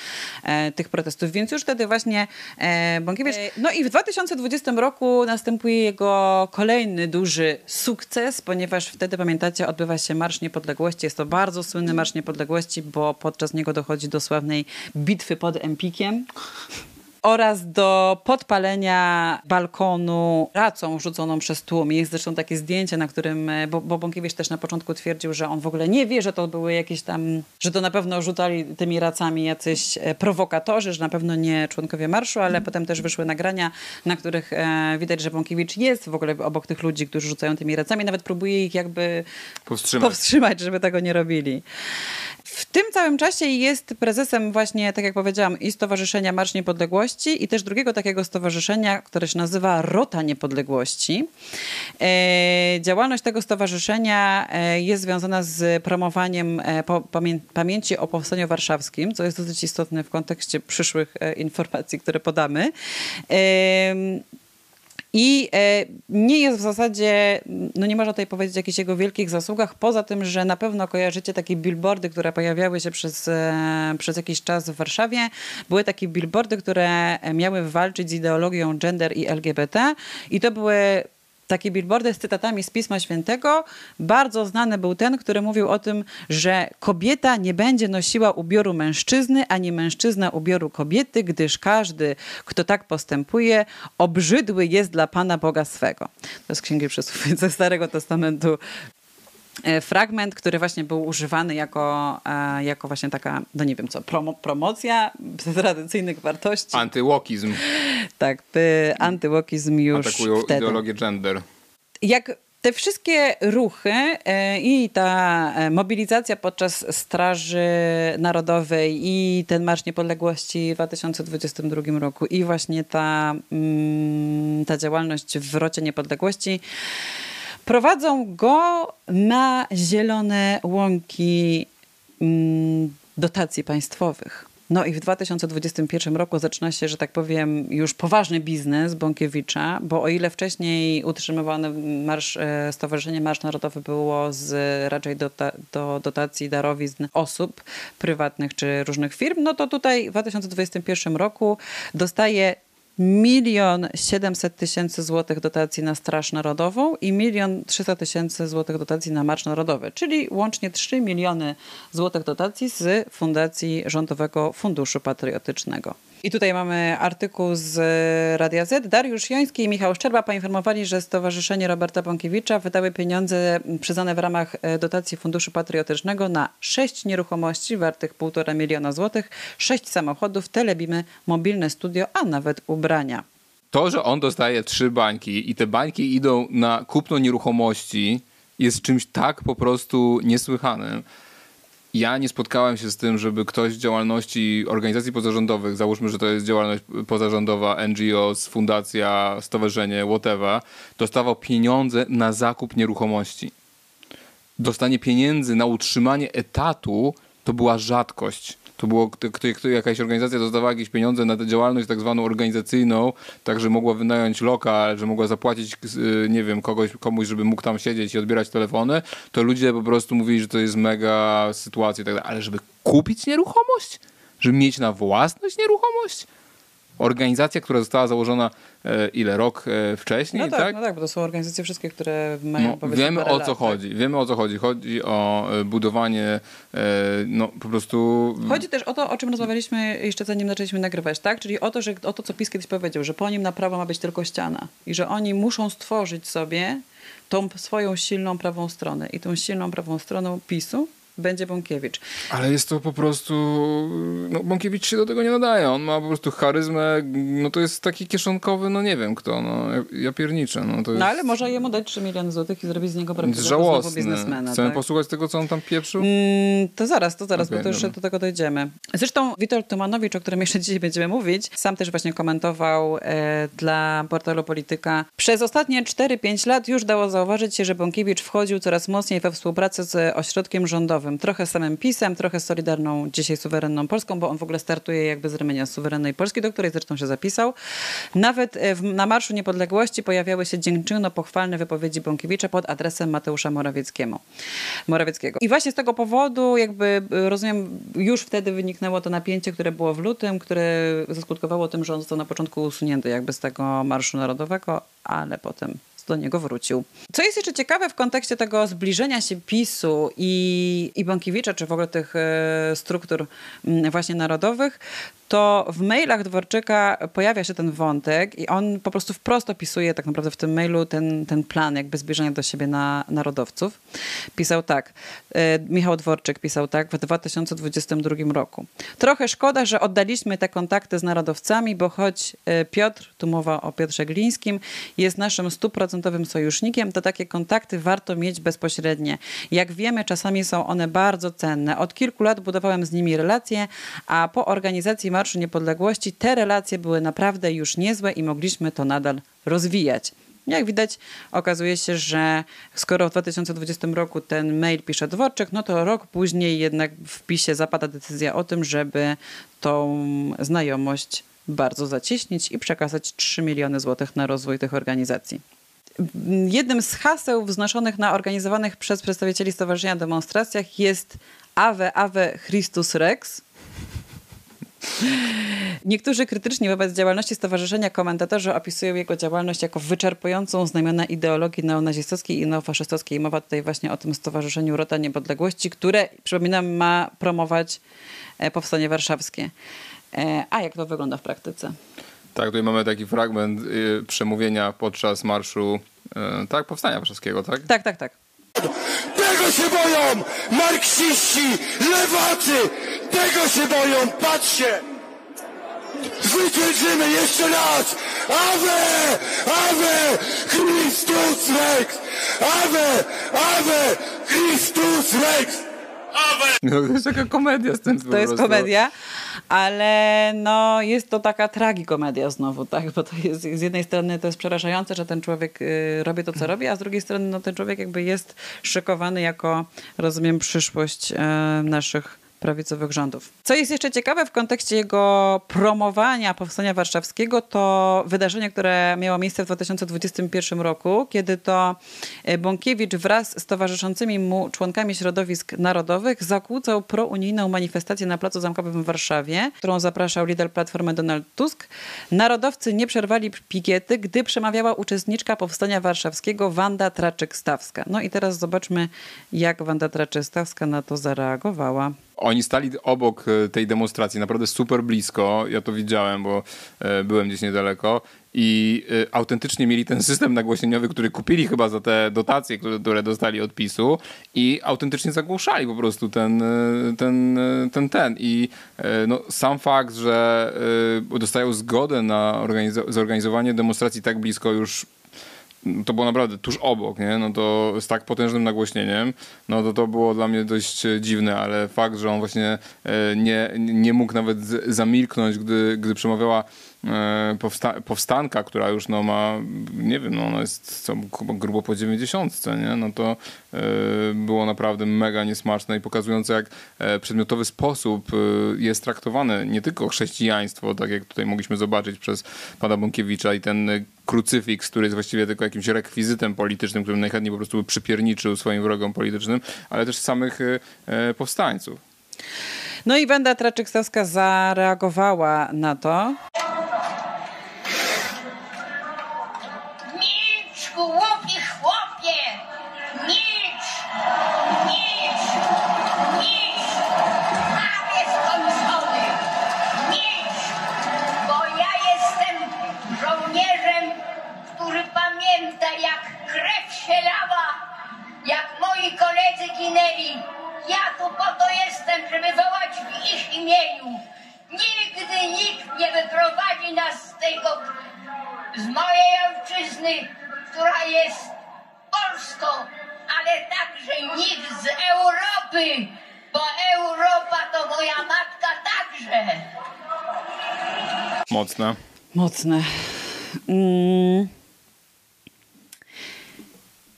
e, tych protestów, więc już wtedy właśnie e, Bąkiewicz... E, no i w 2020 roku następuje jego kolejny duży sukces, ponieważ wtedy, pamiętacie, odbywa się Marsz Niepodległości. Jest to bardzo słynny Marsz Niepodległości, bo podczas niego dochodzi do sławnej bitwy pod Empikiem oraz do podpalenia balkonu racą rzuconą przez tłum. Jest zresztą takie zdjęcie, na którym, e, bo, bo Bąkiewicz też na początku twierdził, że on w ogóle nie wie, że to były jakieś tam, że to na pewno rzucali tymi racami jacyś e, prowokatorzy, że na pewno nie członkowie marszu, ale potem też wyszły nagrania, na których e, widać, że Bąkiewicz jest w ogóle obok tych ludzi, którzy rzucają tymi racami, nawet próbuje ich jakby powstrzymać, powstrzymać żeby tego nie robili. W tym całym czasie jest prezesem właśnie, tak jak powiedziałam, i Stowarzyszenia Marsz Niepodległości i też drugiego takiego stowarzyszenia, które się nazywa Rota Niepodległości. E, działalność tego stowarzyszenia e, jest związana z promowaniem e, pamięci o Powstaniu Warszawskim, co jest dosyć istotne w kontekście przyszłych informacji, które podamy. I e, nie jest w zasadzie, no nie można tutaj powiedzieć o jakichś jego wielkich zasługach, poza tym, że na pewno kojarzycie takie billboardy, które pojawiały się przez, e, przez jakiś czas w Warszawie. Były takie billboardy, które miały walczyć z ideologią gender i LGBT i to były takie billboardy z cytatami z Pisma Świętego. Bardzo znany był ten, który mówił o tym, że kobieta nie będzie nosiła ubioru mężczyzny, ani mężczyzna ubioru kobiety, gdyż każdy, kto tak postępuje, obrzydły jest dla Pana Boga swego. To jest Księgi Przysłów ze Starego Testamentu fragment, który właśnie był używany jako, e, jako właśnie taka, no nie wiem co, promo, promocja tradycyjnych wartości. Antywokizm. Tak, by antyłokizm już Atakują wtedy. ideologię gender. Jak te wszystkie ruchy e, i ta e, mobilizacja podczas Straży Narodowej i ten Marsz Niepodległości w 2022 roku i właśnie ta, mm, ta działalność w Rocie Niepodległości prowadzą go na zielone łąki mm, dotacji państwowych. No i w 2021 roku zaczyna się, że tak powiem, już poważny biznes Bąkiewicza, bo o ile wcześniej utrzymywany marsz, e, Stowarzyszenie Marsz Narodowy było z raczej do dotacji darowizn osób prywatnych czy różnych firm, no to tutaj w 2021 roku dostaje milion siedemset tysięcy złotych dotacji na Straż Narodową i milion trzysta tysięcy złotych dotacji na Marsz Narodowy, czyli łącznie 3 miliony złotych dotacji z Fundacji Rządowego Funduszu Patriotycznego. I tutaj mamy artykuł z Radia Z. Dariusz Joński i Michał Szczerba poinformowali, że Stowarzyszenie Roberta Bąkiewicza wydały pieniądze przyznane w ramach e, dotacji Funduszu Patriotycznego na sześć nieruchomości wartych 1,5 miliona złotych, sześć samochodów, telebimy, mobilne studio, a nawet ubrania. To, że on dostaje trzy bańki i te bańki idą na kupno nieruchomości, jest czymś tak po prostu niesłychanym. Ja nie spotkałem się z tym, żeby ktoś z działalności organizacji pozarządowych, załóżmy, że to jest działalność pozarządowa, NGOs, fundacja, stowarzyszenie, whatever, dostawał pieniądze na zakup nieruchomości. Dostanie pieniędzy na utrzymanie etatu to była rzadkość. To było, jakaś organizacja dostawała jakieś pieniądze na tę działalność tak zwaną organizacyjną, tak, że mogła wynająć lokal, że mogła zapłacić, y, nie wiem, kogoś, komuś, żeby mógł tam siedzieć i odbierać telefony, to ludzie po prostu mówili, że to jest mega sytuacja i tak dalej. Ale żeby kupić nieruchomość? Żeby mieć na własność nieruchomość? Organizacja, która została założona e, ile? Rok e, wcześniej, no tak, tak? No tak, bo to są organizacje wszystkie, które mają no, Wiemy o co lat, chodzi. Tak? Wiemy o co chodzi. Chodzi o e, budowanie no po prostu... Chodzi też o to, o czym rozmawialiśmy jeszcze zanim zaczęliśmy nagrywać, tak? Czyli o to, że, o to, co PiS kiedyś powiedział, że po nim na prawo ma być tylko ściana i że oni muszą stworzyć sobie tą swoją silną prawą stronę i tą silną prawą stroną PiSu będzie Bąkiewicz. Ale jest to po prostu, no Bąkiewicz się do tego nie nadaje, on ma po prostu charyzmę, no to jest taki kieszonkowy, no nie wiem kto, no ja, pierniczę. No, to jest... no ale może jemu dać 3 miliony złotych i zrobić z niego prawdziwego Żałosny. biznesmena. Chcemy tak? posłuchać tego, co on tam pieprzył? Mm, to zaraz, to zaraz, okay, bo to jeszcze do tego dojdziemy. Zresztą Witold Tumanowicz, o którym jeszcze dzisiaj będziemy mówić, sam też właśnie komentował e, dla portalu Polityka. Przez ostatnie 4-5 lat już dało zauważyć się, że Bąkiewicz wchodził coraz mocniej we współpracę z ośrodkiem rządowym trochę samym PiSem, trochę Solidarną, dzisiaj suwerenną Polską, bo on w ogóle startuje jakby z ramienia suwerennej Polski, do której zresztą się zapisał. Nawet e, w, na Marszu Niepodległości pojawiały się dziękczyno-pochwalne wypowiedzi Bąkiewicza pod adresem Mateusza Morawieckiego. Morawieckiego. I właśnie z tego powodu jakby, e, rozumiem, już wtedy wyniknęło to napięcie, które było w lutym, które zaskutkowało tym, że on został na początku usunięty jakby z tego Marszu Narodowego, ale potem do niego wrócił. Co jest jeszcze ciekawe w kontekście tego zbliżenia się PiSu i, i Bąkiewicza, czy w ogóle tych e, struktur właśnie narodowych, to w mailach Dworczyka pojawia się ten wątek i on po prostu wprost opisuje tak naprawdę w tym mailu ten, ten plan jakby zbliżenia do siebie na narodowców. Pisał tak, e, Michał Dworczyk pisał tak w 2022 roku. Trochę szkoda, że oddaliśmy te kontakty z narodowcami, bo choć e, Piotr, tu mowa o Piotrze Glińskim, jest naszym stuprocentowym sojusznikiem, to takie kontakty warto mieć bezpośrednie. Jak wiemy, czasami są one bardzo cenne. Od kilku lat budowałem z nimi relacje, a po organizacji Marszu Niepodległości te relacje były naprawdę już niezłe i mogliśmy to nadal rozwijać. Jak widać, okazuje się, że skoro w 2020 roku ten mail pisze Dworczyk, no to rok później jednak w PiSie zapada decyzja o tym, żeby tą znajomość bardzo zacieśnić i przekazać 3 miliony złotych na rozwój tych organizacji. Jednym z haseł wznoszonych na organizowanych przez przedstawicieli stowarzyszenia demonstracjach jest Ave Ave Christus Rex, Niektórzy krytyczni wobec działalności Stowarzyszenia komentatorzy opisują jego działalność jako wyczerpującą znamiona ideologii neonazistowskiej i neofaszystowskiej. Mowa tutaj właśnie o tym Stowarzyszeniu Rota Niepodległości, które, przypominam, ma promować e, powstanie warszawskie. E, A jak to wygląda w praktyce? Tak, tutaj mamy taki fragment y, przemówienia podczas marszu, y, tak, powstania warszawskiego, tak? Tak, tak, tak. Tego się boją marksiści, lewacy! Tego się boją, patrzcie! Zwyciężymy jeszcze raz! Ave! Ave! Chrystus Rex! Ave! Ave! Chrystus Rex! No, to jest taka komedia z tym To jest prostu. komedia, ale no, jest to taka tragikomedia znowu, tak? Bo to jest z jednej strony to jest przerażające, że ten człowiek y, robi to, co robi, a z drugiej strony no, ten człowiek jakby jest szykowany jako, rozumiem, przyszłość e, naszych prawicowych rządów. Co jest jeszcze ciekawe w kontekście jego promowania powstania warszawskiego, to wydarzenie, które miało miejsce w 2021 roku, kiedy to e, Bąkiewicz wraz z towarzyszącymi mu członkami środowisk narodowych zakłócał prounijną manifestację na Placu Zamkowym w Warszawie, którą zapraszał lider Platformy Donald Tusk. Narodowcy nie przerwali pikiety, gdy przemawiała uczestniczka powstania warszawskiego Wanda Traczyk-Stawska. No i teraz zobaczmy, jak Wanda Traczyk-Stawska na to zareagowała. Oni stali obok e, tej demonstracji, naprawdę super blisko. Ja to widziałem, bo e, byłem gdzieś niedaleko. I e, autentycznie mieli ten system nagłośnieniowy, który kupili chyba za te dotacje, które, dostali od PiSu i autentycznie zagłuszali po prostu ten, ten, ten, ten. I no, sam fakt, że dostają zgodę na organizo- zorganizowanie demonstracji tak blisko już to było naprawdę tuż obok, nie? No to z tak potężnym nagłośnieniem, no to to było dla mnie dość e, dziwne, ale fakt, że on właśnie e, nie, nie mógł nawet zamilknąć, gdy, gdy przemawiała powsta- powstanka, która już no ma, nie wiem, no ona jest co, grubo po 90, nie? No to e, było naprawdę mega niesmaczne i pokazujące, jak e, przedmiotowy sposób e, jest traktowane nie tylko chrześcijaństwo, tak jak tutaj mogliśmy zobaczyć przez pana Bąkiewicza i ten e, krucyfiks, który jest właściwie tylko jakimś rekwizytem politycznym, którym najchętniej po prostu przypierniczył swoim wrogom politycznym, ale też samych e, e, powstańców. No i Wanda Traczyk-Stawska zareagowała na to. Milcz, głupi chłopie! Milcz! Milcz! Milcz! Prawie skończony! Milcz! Bo ja jestem żołnierzem, który pamięta jak krew się lała, jak moi koledzy ginęli. Ja tu po to jestem, żeby wołać w ich imieniu. Nigdy nikt nie wyprowadzi nas z tego z mojej ojczyzny, która jest Polską, ale także nikt z Europy, bo Europa to moja matka także. Mocne. Mocne. Mm.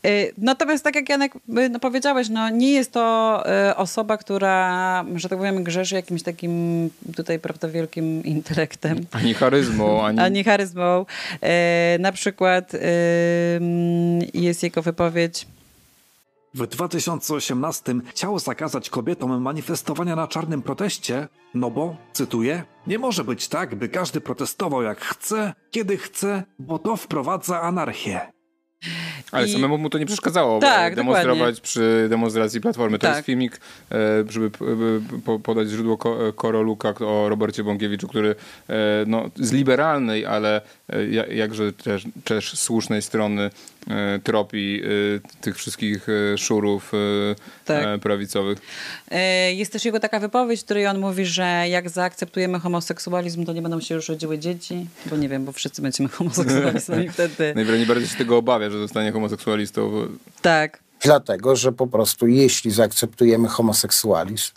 Y, Natomiast tak jak Janek y, no, powiedziałeś, no, nie jest to y, osoba, która, że tak powiem, grzeszy jakimś takim tutaj, prawda, wielkim intelektem. Ani charyzmą, ani... Ani charyzmą. Na przykład jest jego wypowiedź W 2018 chciał zakazać kobietom manifestowania na czarnym proteście, no bo, cytuję, nie może być tak, by każdy protestował jak chce, kiedy chce, bo to wprowadza anarchię. Ale I- samemu mu to nie przeszkadzało Tak, demonstrować dokładnie. przy demonstracji Platformy. To Tak. jest filmik, e, żeby podać źródło e, Koroluka o Robercie Bąkiewiczu, który e, no, z liberalnej, ale ja- jakże też, też słusznej strony tropi e, tych wszystkich e, szurów e, Tak. e, prawicowych. E, Jest też jego taka wypowiedź, w której on mówi, że jak zaakceptujemy homoseksualizm, to nie będą się już rodziły dzieci, bo nie wiem, bo wszyscy będziemy homoseksualistami wtedy. Najwyraźniej bardzo się tego obawia, że zostanie homoseksualistą. Tak. Dlatego, że po prostu jeśli zaakceptujemy homoseksualizm,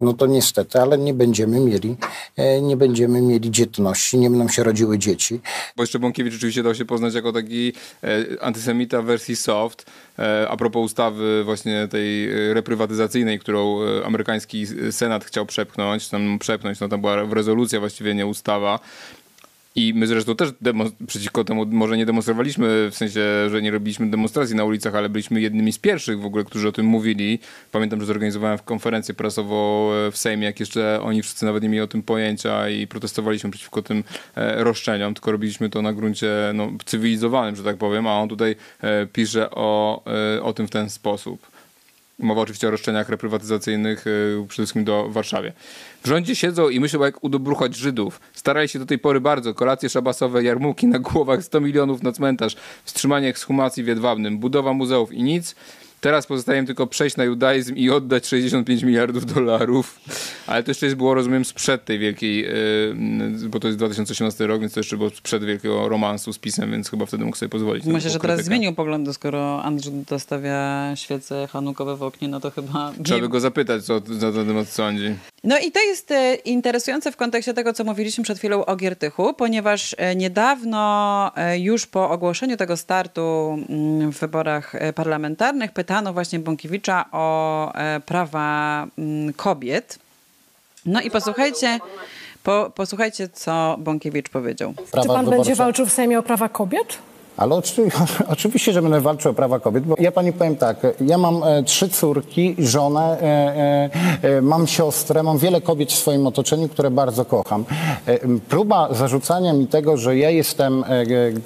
no to niestety, ale nie będziemy mieli, e, nie będziemy mieli dzietności, nie będą się rodziły dzieci. Bo jeszcze Bąkiewicz oczywiście dał się poznać jako taki e, antysemita w wersji soft, e, a propos ustawy właśnie tej reprywatyzacyjnej, którą amerykański Senat chciał przepchnąć, tam przepchnąć, no tam była rezolucja właściwie, nie ustawa. I my zresztą też przeciwko temu może nie demonstrowaliśmy, w sensie, że nie robiliśmy demonstracji na ulicach, ale byliśmy jednymi z pierwszych w ogóle, którzy o tym mówili. Pamiętam, że zorganizowałem konferencję prasową e, w Sejmie, jak jeszcze oni wszyscy nawet nie mieli o tym pojęcia i protestowaliśmy przeciwko tym e, roszczeniom, tylko robiliśmy to na gruncie no, cywilizowanym, że tak powiem, a on tutaj e, pisze o, o tym w ten sposób. Mowa oczywiście o roszczeniach reprywatyzacyjnych, yy, przede wszystkim do Warszawie. W rządzie siedzą i myślą, jak udobruchać Żydów. Starali się do tej pory bardzo. Kolacje szabasowe, jarmułki na głowach, 100 milionów na cmentarz, wstrzymanie ekshumacji w Jedwabnym, budowa muzeów i nic. Teraz pozostaje tylko przejść na judaizm i oddać 65 miliardów dolarów. Ale to jeszcze jest było, rozumiem, sprzed tej wielkiej, yy, bo to jest 2018 rok, więc to jeszcze było sprzed wielkiego romansu z pisem, więc chyba wtedy mógł sobie pozwolić. Myślę, że teraz zmienił poglądy, skoro Andrzej dostawia świece hanukowe w oknie, no to chyba... Trzeba by go zapytać, co na ten temat sądzi. No i to jest e, interesujące w kontekście tego, co mówiliśmy przed chwilą o Giertychu, ponieważ e, niedawno, e, już po ogłoszeniu tego startu mm, w wyborach parlamentarnych, pytano właśnie Bąkiewicza o e, prawa mm, kobiet. No i posłuchajcie, po, posłuchajcie, co Bąkiewicz powiedział. Czy pan będzie walczył w Sejmie o prawa kobiet? Ale oczy, oczywiście, że będę walczył o prawa kobiet, bo ja pani powiem tak, ja mam e, trzy córki, żonę, e, e, mam siostrę, mam wiele kobiet w swoim otoczeniu, które bardzo kocham. Próba zarzucania mi tego, że ja jestem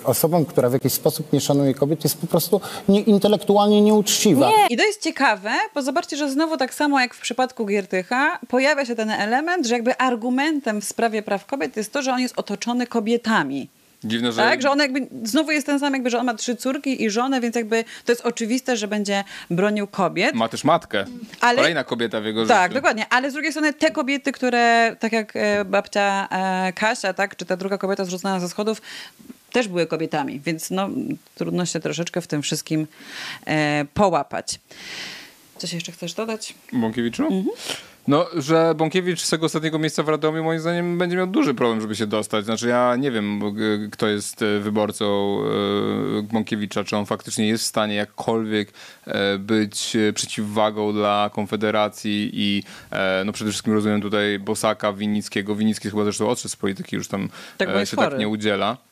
osobą, która w jakiś sposób nie szanuje kobiet, jest po prostu nie, intelektualnie nieuczciwa. I to jest ciekawe, bo zobaczcie, że znowu tak samo jak w przypadku Giertycha, pojawia się ten element, że jakby argumentem w sprawie praw kobiet jest to, że on jest otoczony kobietami. Dziwne, że... Tak, że on jakby znowu jest ten sam, jakby, że on ma trzy córki i żonę, więc jakby to jest oczywiste, że będzie bronił kobiet. Ma też matkę. Ale- Kolejna kobieta w jego Tak, życiu. dokładnie. Ale z drugiej strony te kobiety, które, tak jak e, babcia e, Kasia, tak, czy ta druga kobieta zrzucona ze schodów, też były kobietami, więc no, trudno się troszeczkę w tym wszystkim e, połapać. Coś jeszcze chcesz dodać? Bąkiewiczu? Mhm. No, że Bąkiewicz z tego ostatniego miejsca w Radomiu moim zdaniem będzie miał duży problem, żeby się dostać. Znaczy ja nie wiem, e, kto jest e, wyborcą e, Bąkiewicza, czy on faktycznie jest w stanie jakkolwiek być przeciwwagą dla Konfederacji i no przede wszystkim rozumiem tutaj Bosaka, Winnickiego. Winnicki chyba zresztą odszedł z polityki, już tam Tak, się tak nie udziela.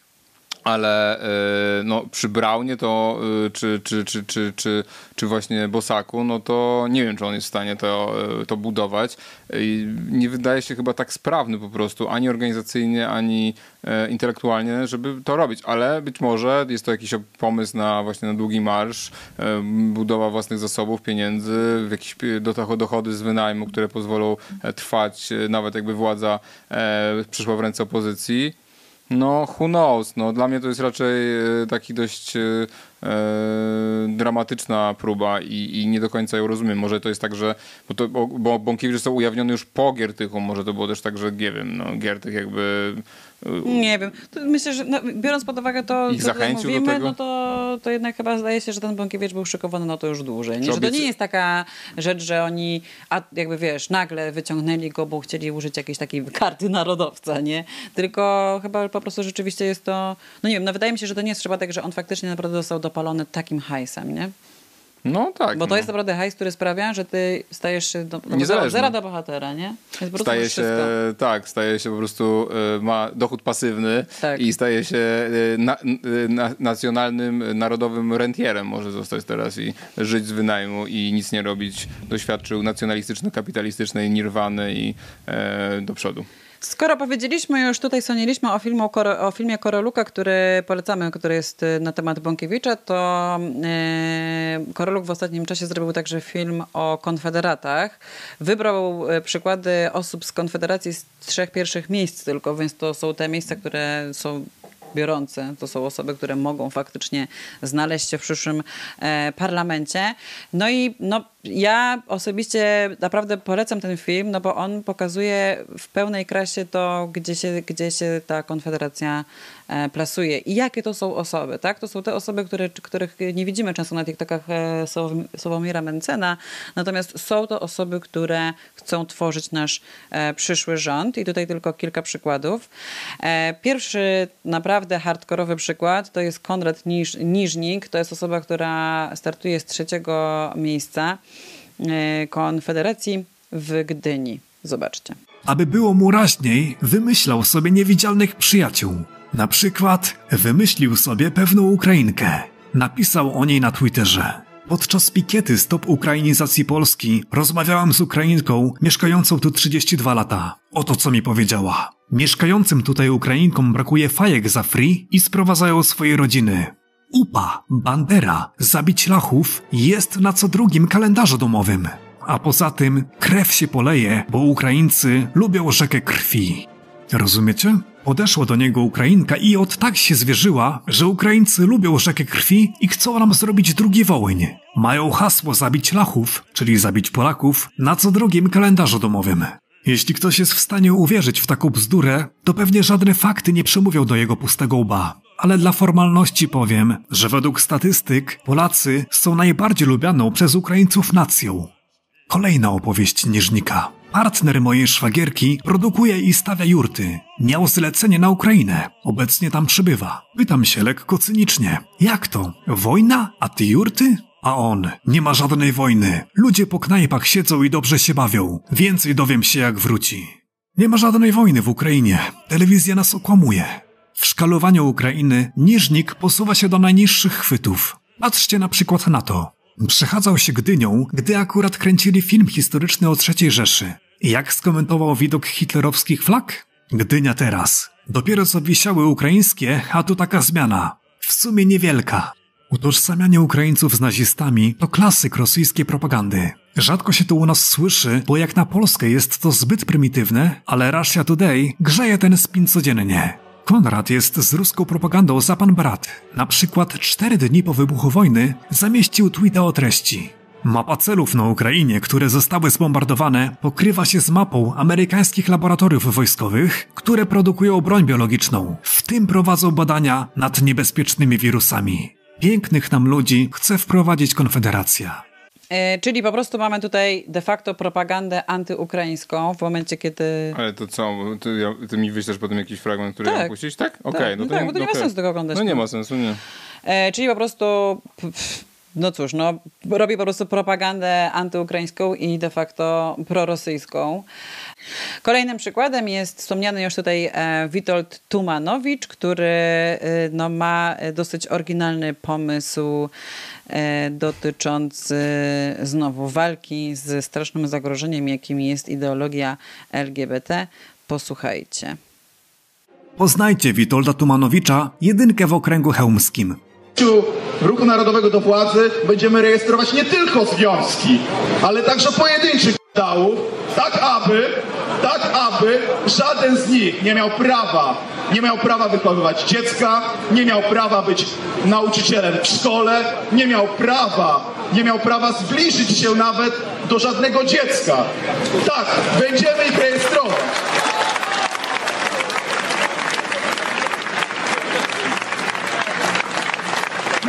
Ale e, no, przy Braunie to, e, czy, czy, czy, czy, czy, czy właśnie Bosaku, no to nie wiem, czy on jest w stanie to, e, to budować. Nie wydaje się chyba tak sprawny po prostu, ani organizacyjnie, ani e, intelektualnie, żeby to robić. Ale być może jest to jakiś pomysł na właśnie na długi marsz, e, budowa własnych zasobów, pieniędzy, jakieś dochody z wynajmu, które pozwolą e, trwać, nawet jakby władza przyszła w ręce opozycji. No, who knows? No, dla mnie to jest raczej e, taki dość e, e, dramatyczna próba i, i nie do końca ją rozumiem. Może to jest tak, że bo, bo, bo Bąkiewicz został ujawniony już po Giertychu, może to było też tak, że nie wiem, no, Giertych jakby Nie wiem. Myślę, że no, biorąc pod uwagę to, Ich co do mówimy, tego? no to, to jednak chyba zdaje się, że ten Bąkiewicz był szykowany na to już dłużej. Nie? Że to nie jest taka rzecz, że oni, a jakby wiesz, nagle wyciągnęli go, bo chcieli użyć jakiejś takiej karty narodowca, nie? Tylko chyba po prostu rzeczywiście jest to, no nie wiem, no wydaje mi się, że to nie jest przypadek, że on faktycznie naprawdę został dopalony takim hajsem, nie? No tak. Bo to no. jest naprawdę hajs, który sprawia, że ty stajesz się do, Niezależny. od zera do bohatera, nie? Więc Staje się, tak, staje się po prostu, e, ma dochód pasywny Tak. i staje się e, na, n- na, nacjonalnym, e, narodowym rentierem może zostać teraz i żyć z wynajmu i nic nie robić. Doświadczył nacjonalistyczno-kapitalistycznej nirwany i e, do przodu. Skoro powiedzieliśmy już tutaj, sądziliśmy o, filmu, o filmie Koroluka, który polecamy, który jest y, na temat Bąkiewicza, to e, Koroluk w ostatnim czasie zrobił także film o konfederatach. Wybrał e, przykłady osób z konfederacji z trzech pierwszych miejsc tylko, więc to są te miejsca, które są biorące. To są osoby, które mogą faktycznie znaleźć się w przyszłym e, parlamencie. No i no, ja osobiście naprawdę polecam ten film, no bo on pokazuje w pełnej krasie to, gdzie się, gdzie się ta konfederacja plasuje i jakie to są osoby. Tak? To są te osoby, które, których nie widzimy często na TikTokach e, Sławom- Sławomira Mencena, natomiast są to osoby, które chcą tworzyć nasz e, przyszły rząd i tutaj tylko kilka przykładów. E, pierwszy naprawdę hardkorowy przykład to jest Konrad Niż, Niżnik, to jest osoba, która startuje z trzeciego miejsca e, Konfederacji w Gdyni. Zobaczcie. Aby było mu raźniej, wymyślał sobie niewidzialnych przyjaciół. Na przykład wymyślił sobie pewną Ukrainkę. Napisał o niej na Twitterze. Podczas pikiety Stop Ukrainizacji Polski rozmawiałam z Ukrainką mieszkającą tu 32 lata. Oto co mi powiedziała. Mieszkającym tutaj Ukrainkom brakuje fajek za free i sprowadzają swoje rodziny. UPA, Bandera, zabić lachów jest na co drugim kalendarzu domowym. A poza tym krew się poleje, bo Ukraińcy lubią rzekę krwi. Rozumiecie? Podeszła do niego Ukrainka i od tak się zwierzyła, że Ukraińcy lubią rzekę krwi i chcą nam zrobić drugi Wołyń. Mają hasło zabić Lachów, czyli zabić Polaków, na co drugim kalendarzu domowym. Jeśli ktoś jest w stanie uwierzyć w taką bzdurę, to pewnie żadne fakty nie przemówią do jego pustego łba. Ale dla formalności powiem, że według statystyk Polacy są najbardziej lubianą przez Ukraińców nacją. Kolejna opowieść Niżnika. Partner mojej szwagierki produkuje i stawia jurty. Miał zlecenie na Ukrainę. Obecnie tam przybywa. Pytam się lekko cynicznie. Jak to? Wojna? A ty jurty? A on, nie ma żadnej wojny. Ludzie po knajpach siedzą i dobrze się bawią. Więcej dowiem się jak wróci. Nie ma żadnej wojny w Ukrainie. Telewizja nas okłamuje. W szkalowaniu Ukrainy Niżnik posuwa się do najniższych chwytów. Patrzcie na przykład na to. Przechadzał się Gdynią, gdy akurat kręcili film historyczny o III Rzeszy. Jak skomentował widok hitlerowskich flag? Gdynia teraz. Dopiero co wisiały ukraińskie, a tu taka zmiana. W sumie niewielka. Utożsamianie Ukraińców z nazistami to klasyk rosyjskiej propagandy. Rzadko się to u nas słyszy, bo jak na Polskę jest to zbyt prymitywne, ale Russia Today grzeje ten spin codziennie. Konrad jest z ruską propagandą za pan brat. Na przykład cztery dni po wybuchu wojny zamieścił tweeta o treści. Mapa celów na Ukrainie, które zostały zbombardowane, pokrywa się z mapą amerykańskich laboratoriów wojskowych, które produkują broń biologiczną. W tym prowadzą badania nad niebezpiecznymi wirusami. Pięknych nam ludzi chce wprowadzić Konfederacja. E, czyli po prostu mamy tutaj de facto propagandę antyukraińską w momencie, kiedy... Ale to co, ty, ja- ty mi wyślesz potem jakiś fragment, który Tak. mam puścić, tak? Okej, no no to tak, bo to nie ma okej. sensu tego oglądać. No nie ma sensu, nie. E, czyli po prostu, pff, no cóż, no, robi po prostu propagandę antyukraińską i de facto prorosyjską. Kolejnym przykładem jest wspomniany już tutaj e, Witold Tumanowicz, który e, no, ma dosyć oryginalny pomysł e, dotyczący znowu walki ze strasznym zagrożeniem, jakim jest ideologia LGBT. Posłuchajcie. Poznajcie Witolda Tumanowicza, jedynkę w okręgu chełmskim. Ruchu Narodowego do władzy będziemy rejestrować nie tylko związki, ale także pojedynczych dałów, tak aby, tak aby żaden z nich nie miał prawa, nie miał prawa wychowywać dziecka, nie miał prawa być nauczycielem w szkole, nie miał prawa, nie miał prawa zbliżyć się nawet do żadnego dziecka. Tak, będziemy ich rejestrować.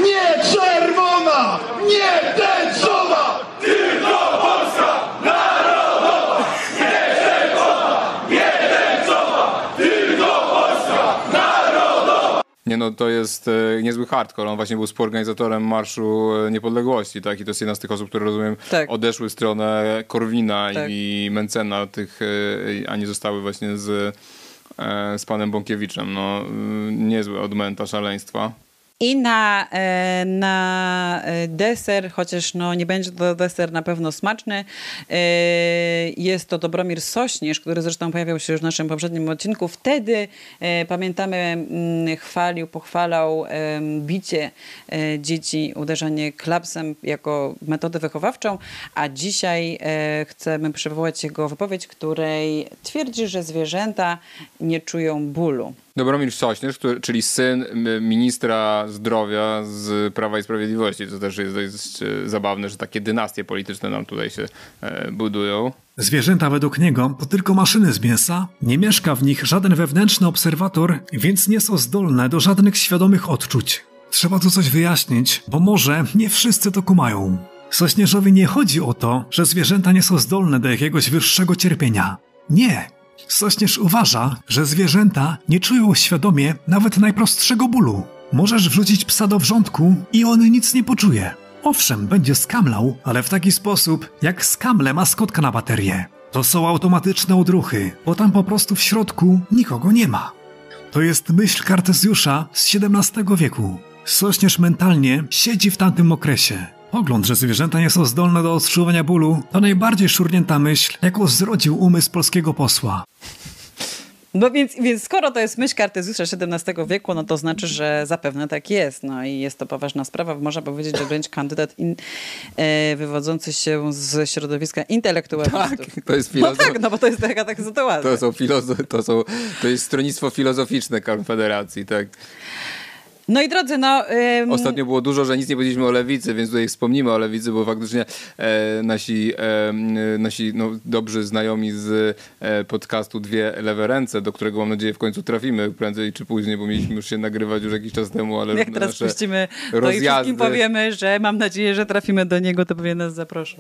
Nie czerwona, nie tęczowa, tylko Polska narodowa. Nie czerwona, nie tęczowa, tylko Polska narodowa. Nie no, to jest e, niezły hardcore. On właśnie był współorganizatorem Marszu e, Niepodległości, tak? I to jest jedna z tych osób, które rozumiem Tak. odeszły w stronę Korwina Tak. i Mencena, tych, e, a nie zostały właśnie z, e, z panem Bąkiewiczem. No, e, niezły odmęta szaleństwa. I na, e, na e, deser, chociaż no nie będzie to deser na pewno smaczny, e, jest to Dobromir Sośnierz, który zresztą pojawiał się już w naszym poprzednim odcinku. Wtedy, pamiętamy, mm, chwalił, pochwalał bicie dzieci, uderzanie klapsem jako metodę wychowawczą, a dzisiaj chcemy przywołać jego wypowiedź, której twierdzi, że zwierzęta nie czują bólu. Dobromir Sośnierz, który, czyli syn ministra zdrowia z Prawa i Sprawiedliwości. To też jest dość e, zabawne, że takie dynastie polityczne nam tutaj się e, budują. Zwierzęta według niego to tylko maszyny z mięsa, nie mieszka w nich żaden wewnętrzny obserwator, więc nie są zdolne do żadnych świadomych odczuć. Trzeba tu coś wyjaśnić, bo może nie wszyscy to kumają. Sośnierzowi nie chodzi o to, że zwierzęta nie są zdolne do jakiegoś wyższego cierpienia. Nie. Sośnierz uważa, że zwierzęta nie czują świadomie nawet najprostszego bólu. Możesz wrzucić psa do wrzątku i on nic nie poczuje. Owszem, będzie skamlał, ale w taki sposób, jak skamle maskotka na baterię. To są automatyczne odruchy, bo tam po prostu w środku nikogo nie ma. To jest myśl Kartezjusza z XVII wieku. Sośnierz mentalnie siedzi w tamtym okresie. Pogląd, że zwierzęta nie są zdolne do odczuwania bólu, to najbardziej szurnięta myśl, jaką zrodził umysł polskiego posła. No więc, więc skoro to jest myśl Kartezjusza XVII wieku, no to znaczy, że zapewne tak jest. No i jest to poważna sprawa. Można powiedzieć, że wręcz kandydat in, e, wywodzący się z środowiska intelektualistów. Tak, to jest No filozof. tak, no bo to jest taka, taka sytuacja. To są filozo- to, są, to jest stronnictwo filozoficzne Konfederacji, tak. No i drodzy, no... ym, Ostatnio było dużo, że nic nie powiedzieliśmy o lewicy, więc tutaj wspomnimy o lewicy, bo faktycznie e, nasi, e, nasi no, dobrzy znajomi z e, podcastu Dwie Lewe Ręce, do którego mam nadzieję w końcu trafimy prędzej czy później, bo mieliśmy już się nagrywać już jakiś czas temu, ale Jak teraz puścimy, to i rozjazdy, wszystkim powiemy, że mam nadzieję, że trafimy do niego, to pewnie nas zaproszą.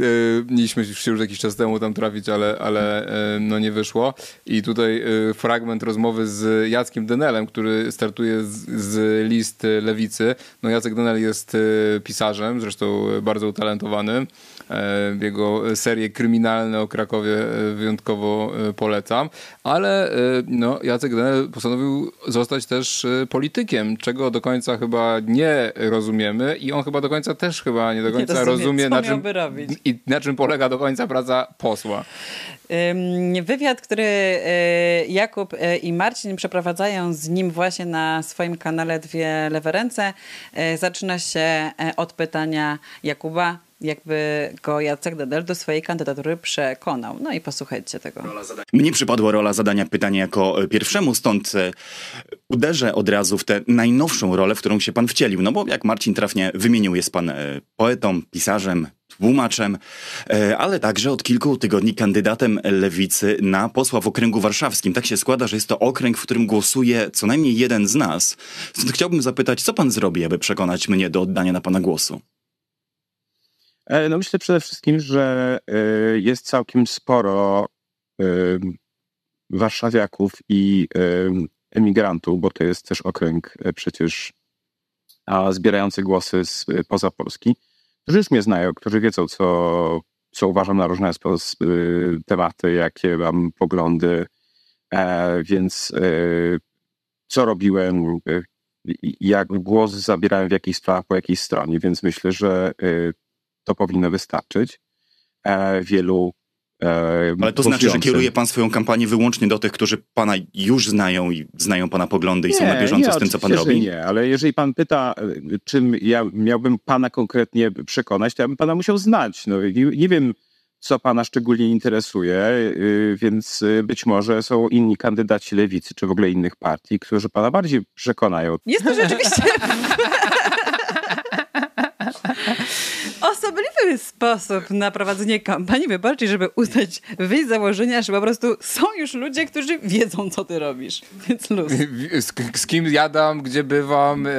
E, mieliśmy się już jakiś czas temu tam trafić, ale, ale e, no nie wyszło. I tutaj e, fragment rozmowy z Jackiem Denelem, który startuje z, z list lewicy. No Jacek Denel jest e, pisarzem, zresztą bardzo utalentowanym. E, Jego serie kryminalne o Krakowie e, wyjątkowo e, polecam. Ale no, Jacek Denel postanowił zostać też politykiem, czego do końca chyba nie rozumiemy i on chyba do końca też chyba nie do końca rozumie, rozumie, co na czym, i na czym polega do końca praca posła. Wywiad, który Jakub i Marcin przeprowadzają z nim właśnie na swoim kanale Dwie Lewe Ręce, zaczyna się od pytania Jakuba, jakby go Jacek Dedel do swojej kandydatury przekonał. No i posłuchajcie tego. Mnie przypadła rola zadania pytania jako pierwszemu, stąd e, uderzę od razu w tę najnowszą rolę, w którą się pan wcielił. No bo jak Marcin trafnie wymienił, jest pan e, poetą, pisarzem, tłumaczem, e, ale także od kilku tygodni kandydatem lewicy na posła w okręgu warszawskim. Tak się składa, że jest to okręg, w którym głosuje co najmniej jeden z nas. Stąd chciałbym zapytać, co pan zrobi, aby przekonać mnie do oddania na pana głosu? E, No myślę przede wszystkim, że e, jest całkiem sporo e, warszawiaków i emigrantów, bo to jest też okręg przecież zbierający głosy z, poza Polski, którzy już mnie znają, którzy wiedzą, co, co uważam na różne tematy, jakie mam poglądy, więc co robiłem, jak głos zabierałem w jakichś sprawach po jakiej stronie, więc myślę, że to powinno wystarczyć. E, wielu. E, Ale to znaczy, że kieruje pan swoją kampanię wyłącznie do tych, którzy pana już znają i znają pana poglądy i są na bieżąco z tym, co pan robi? Nie, ale jeżeli pan pyta, e, czym ja miałbym pana konkretnie przekonać, to ja bym pana musiał znać. No, nie, nie wiem, co pana szczególnie interesuje, y, więc y, być może są inni kandydaci lewicy, czy w ogóle innych partii, którzy pana bardziej przekonają. Jest to rzeczywiście osobliwy sposób na prowadzenie kampanii wyborczej, żeby uznać, wyjść z założenia, że po prostu są już ludzie, którzy wiedzą, co ty robisz. Więc luz. Z, z kim jadam, gdzie bywam, e,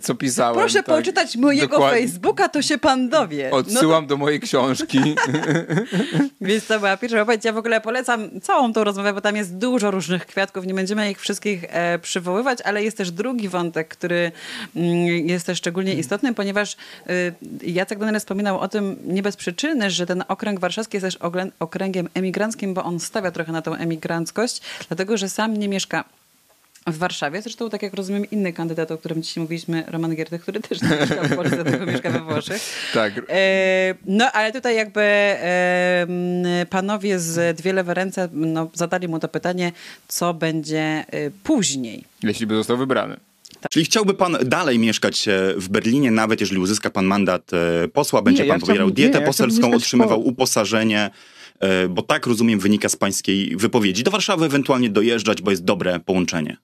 co pisałem. Proszę tak. poczytać mojego Dokładnie. Facebooka, to się pan dowie. No Odsyłam do mojej książki. Więc to była pierwsza odpowiedź. Ja w ogóle polecam całą tą rozmowę, bo tam jest dużo różnych kwiatków. Nie będziemy ich wszystkich e, przywoływać, ale jest też drugi wątek, który mm, jest też szczególnie istotny, ponieważ y, Jacek Donner wspominał o tym nie bez przyczyny, że ten okręg warszawski jest też okręgiem emigranckim, bo on stawia trochę na tą emigranckość, dlatego że sam nie mieszka w Warszawie. Zresztą, tak jak rozumiem, inny kandydat, o którym dzisiaj mówiliśmy, Roman Giertych, który też nie mieszka w Polsce, tylko mieszka we Włoszech. tak. E, No, ale tutaj jakby e, panowie z Dwie Lewe Ręce no, zadali mu to pytanie, co będzie e, później. Jeśli by został wybrany. Czyli chciałby pan dalej mieszkać e, w Berlinie, nawet jeżeli uzyska pan mandat e, posła, będzie Nie, ja pan pobierał chciałbym- dietę nie, ja poselską, mieszkać otrzymywał po- uposażenie, e, bo tak rozumiem wynika z pańskiej wypowiedzi. Do Warszawy ewentualnie dojeżdżać, bo jest dobre połączenie.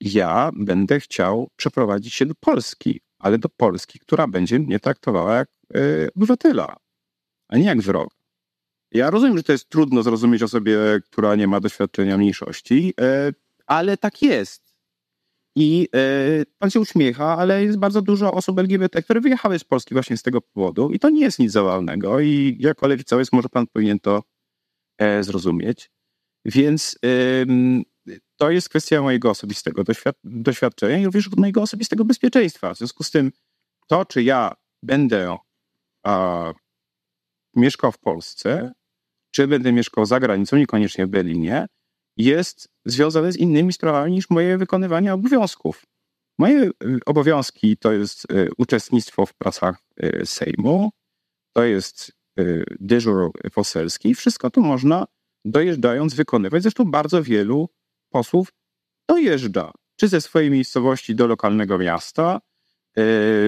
Ja będę chciał przeprowadzić się do Polski, ale do Polski, która będzie mnie traktowała jak obywatela, a nie jak wrog. Ja rozumiem, że to jest trudno zrozumieć osobie, która nie ma doświadczenia mniejszości, ale tak jest. I e, pan się uśmiecha, ale jest bardzo dużo osób LGBT, które wyjechały z Polski właśnie z tego powodu i to nie jest nic zabawnego i jako lewicowiec może pan powinien to e, zrozumieć. Więc to jest kwestia mojego osobistego doświad- doświadczenia i również mojego osobistego bezpieczeństwa. W związku z tym to, czy ja będę a, mieszkał w Polsce, czy będę mieszkał za granicą, niekoniecznie w Berlinie, jest związane z innymi sprawami niż moje wykonywanie obowiązków. Moje y, obowiązki to jest y, uczestnictwo w pracach y, Sejmu, to jest dyżur poselski. Wszystko to można dojeżdżając wykonywać. Zresztą bardzo wielu posłów dojeżdża, czy ze swojej miejscowości do lokalnego miasta,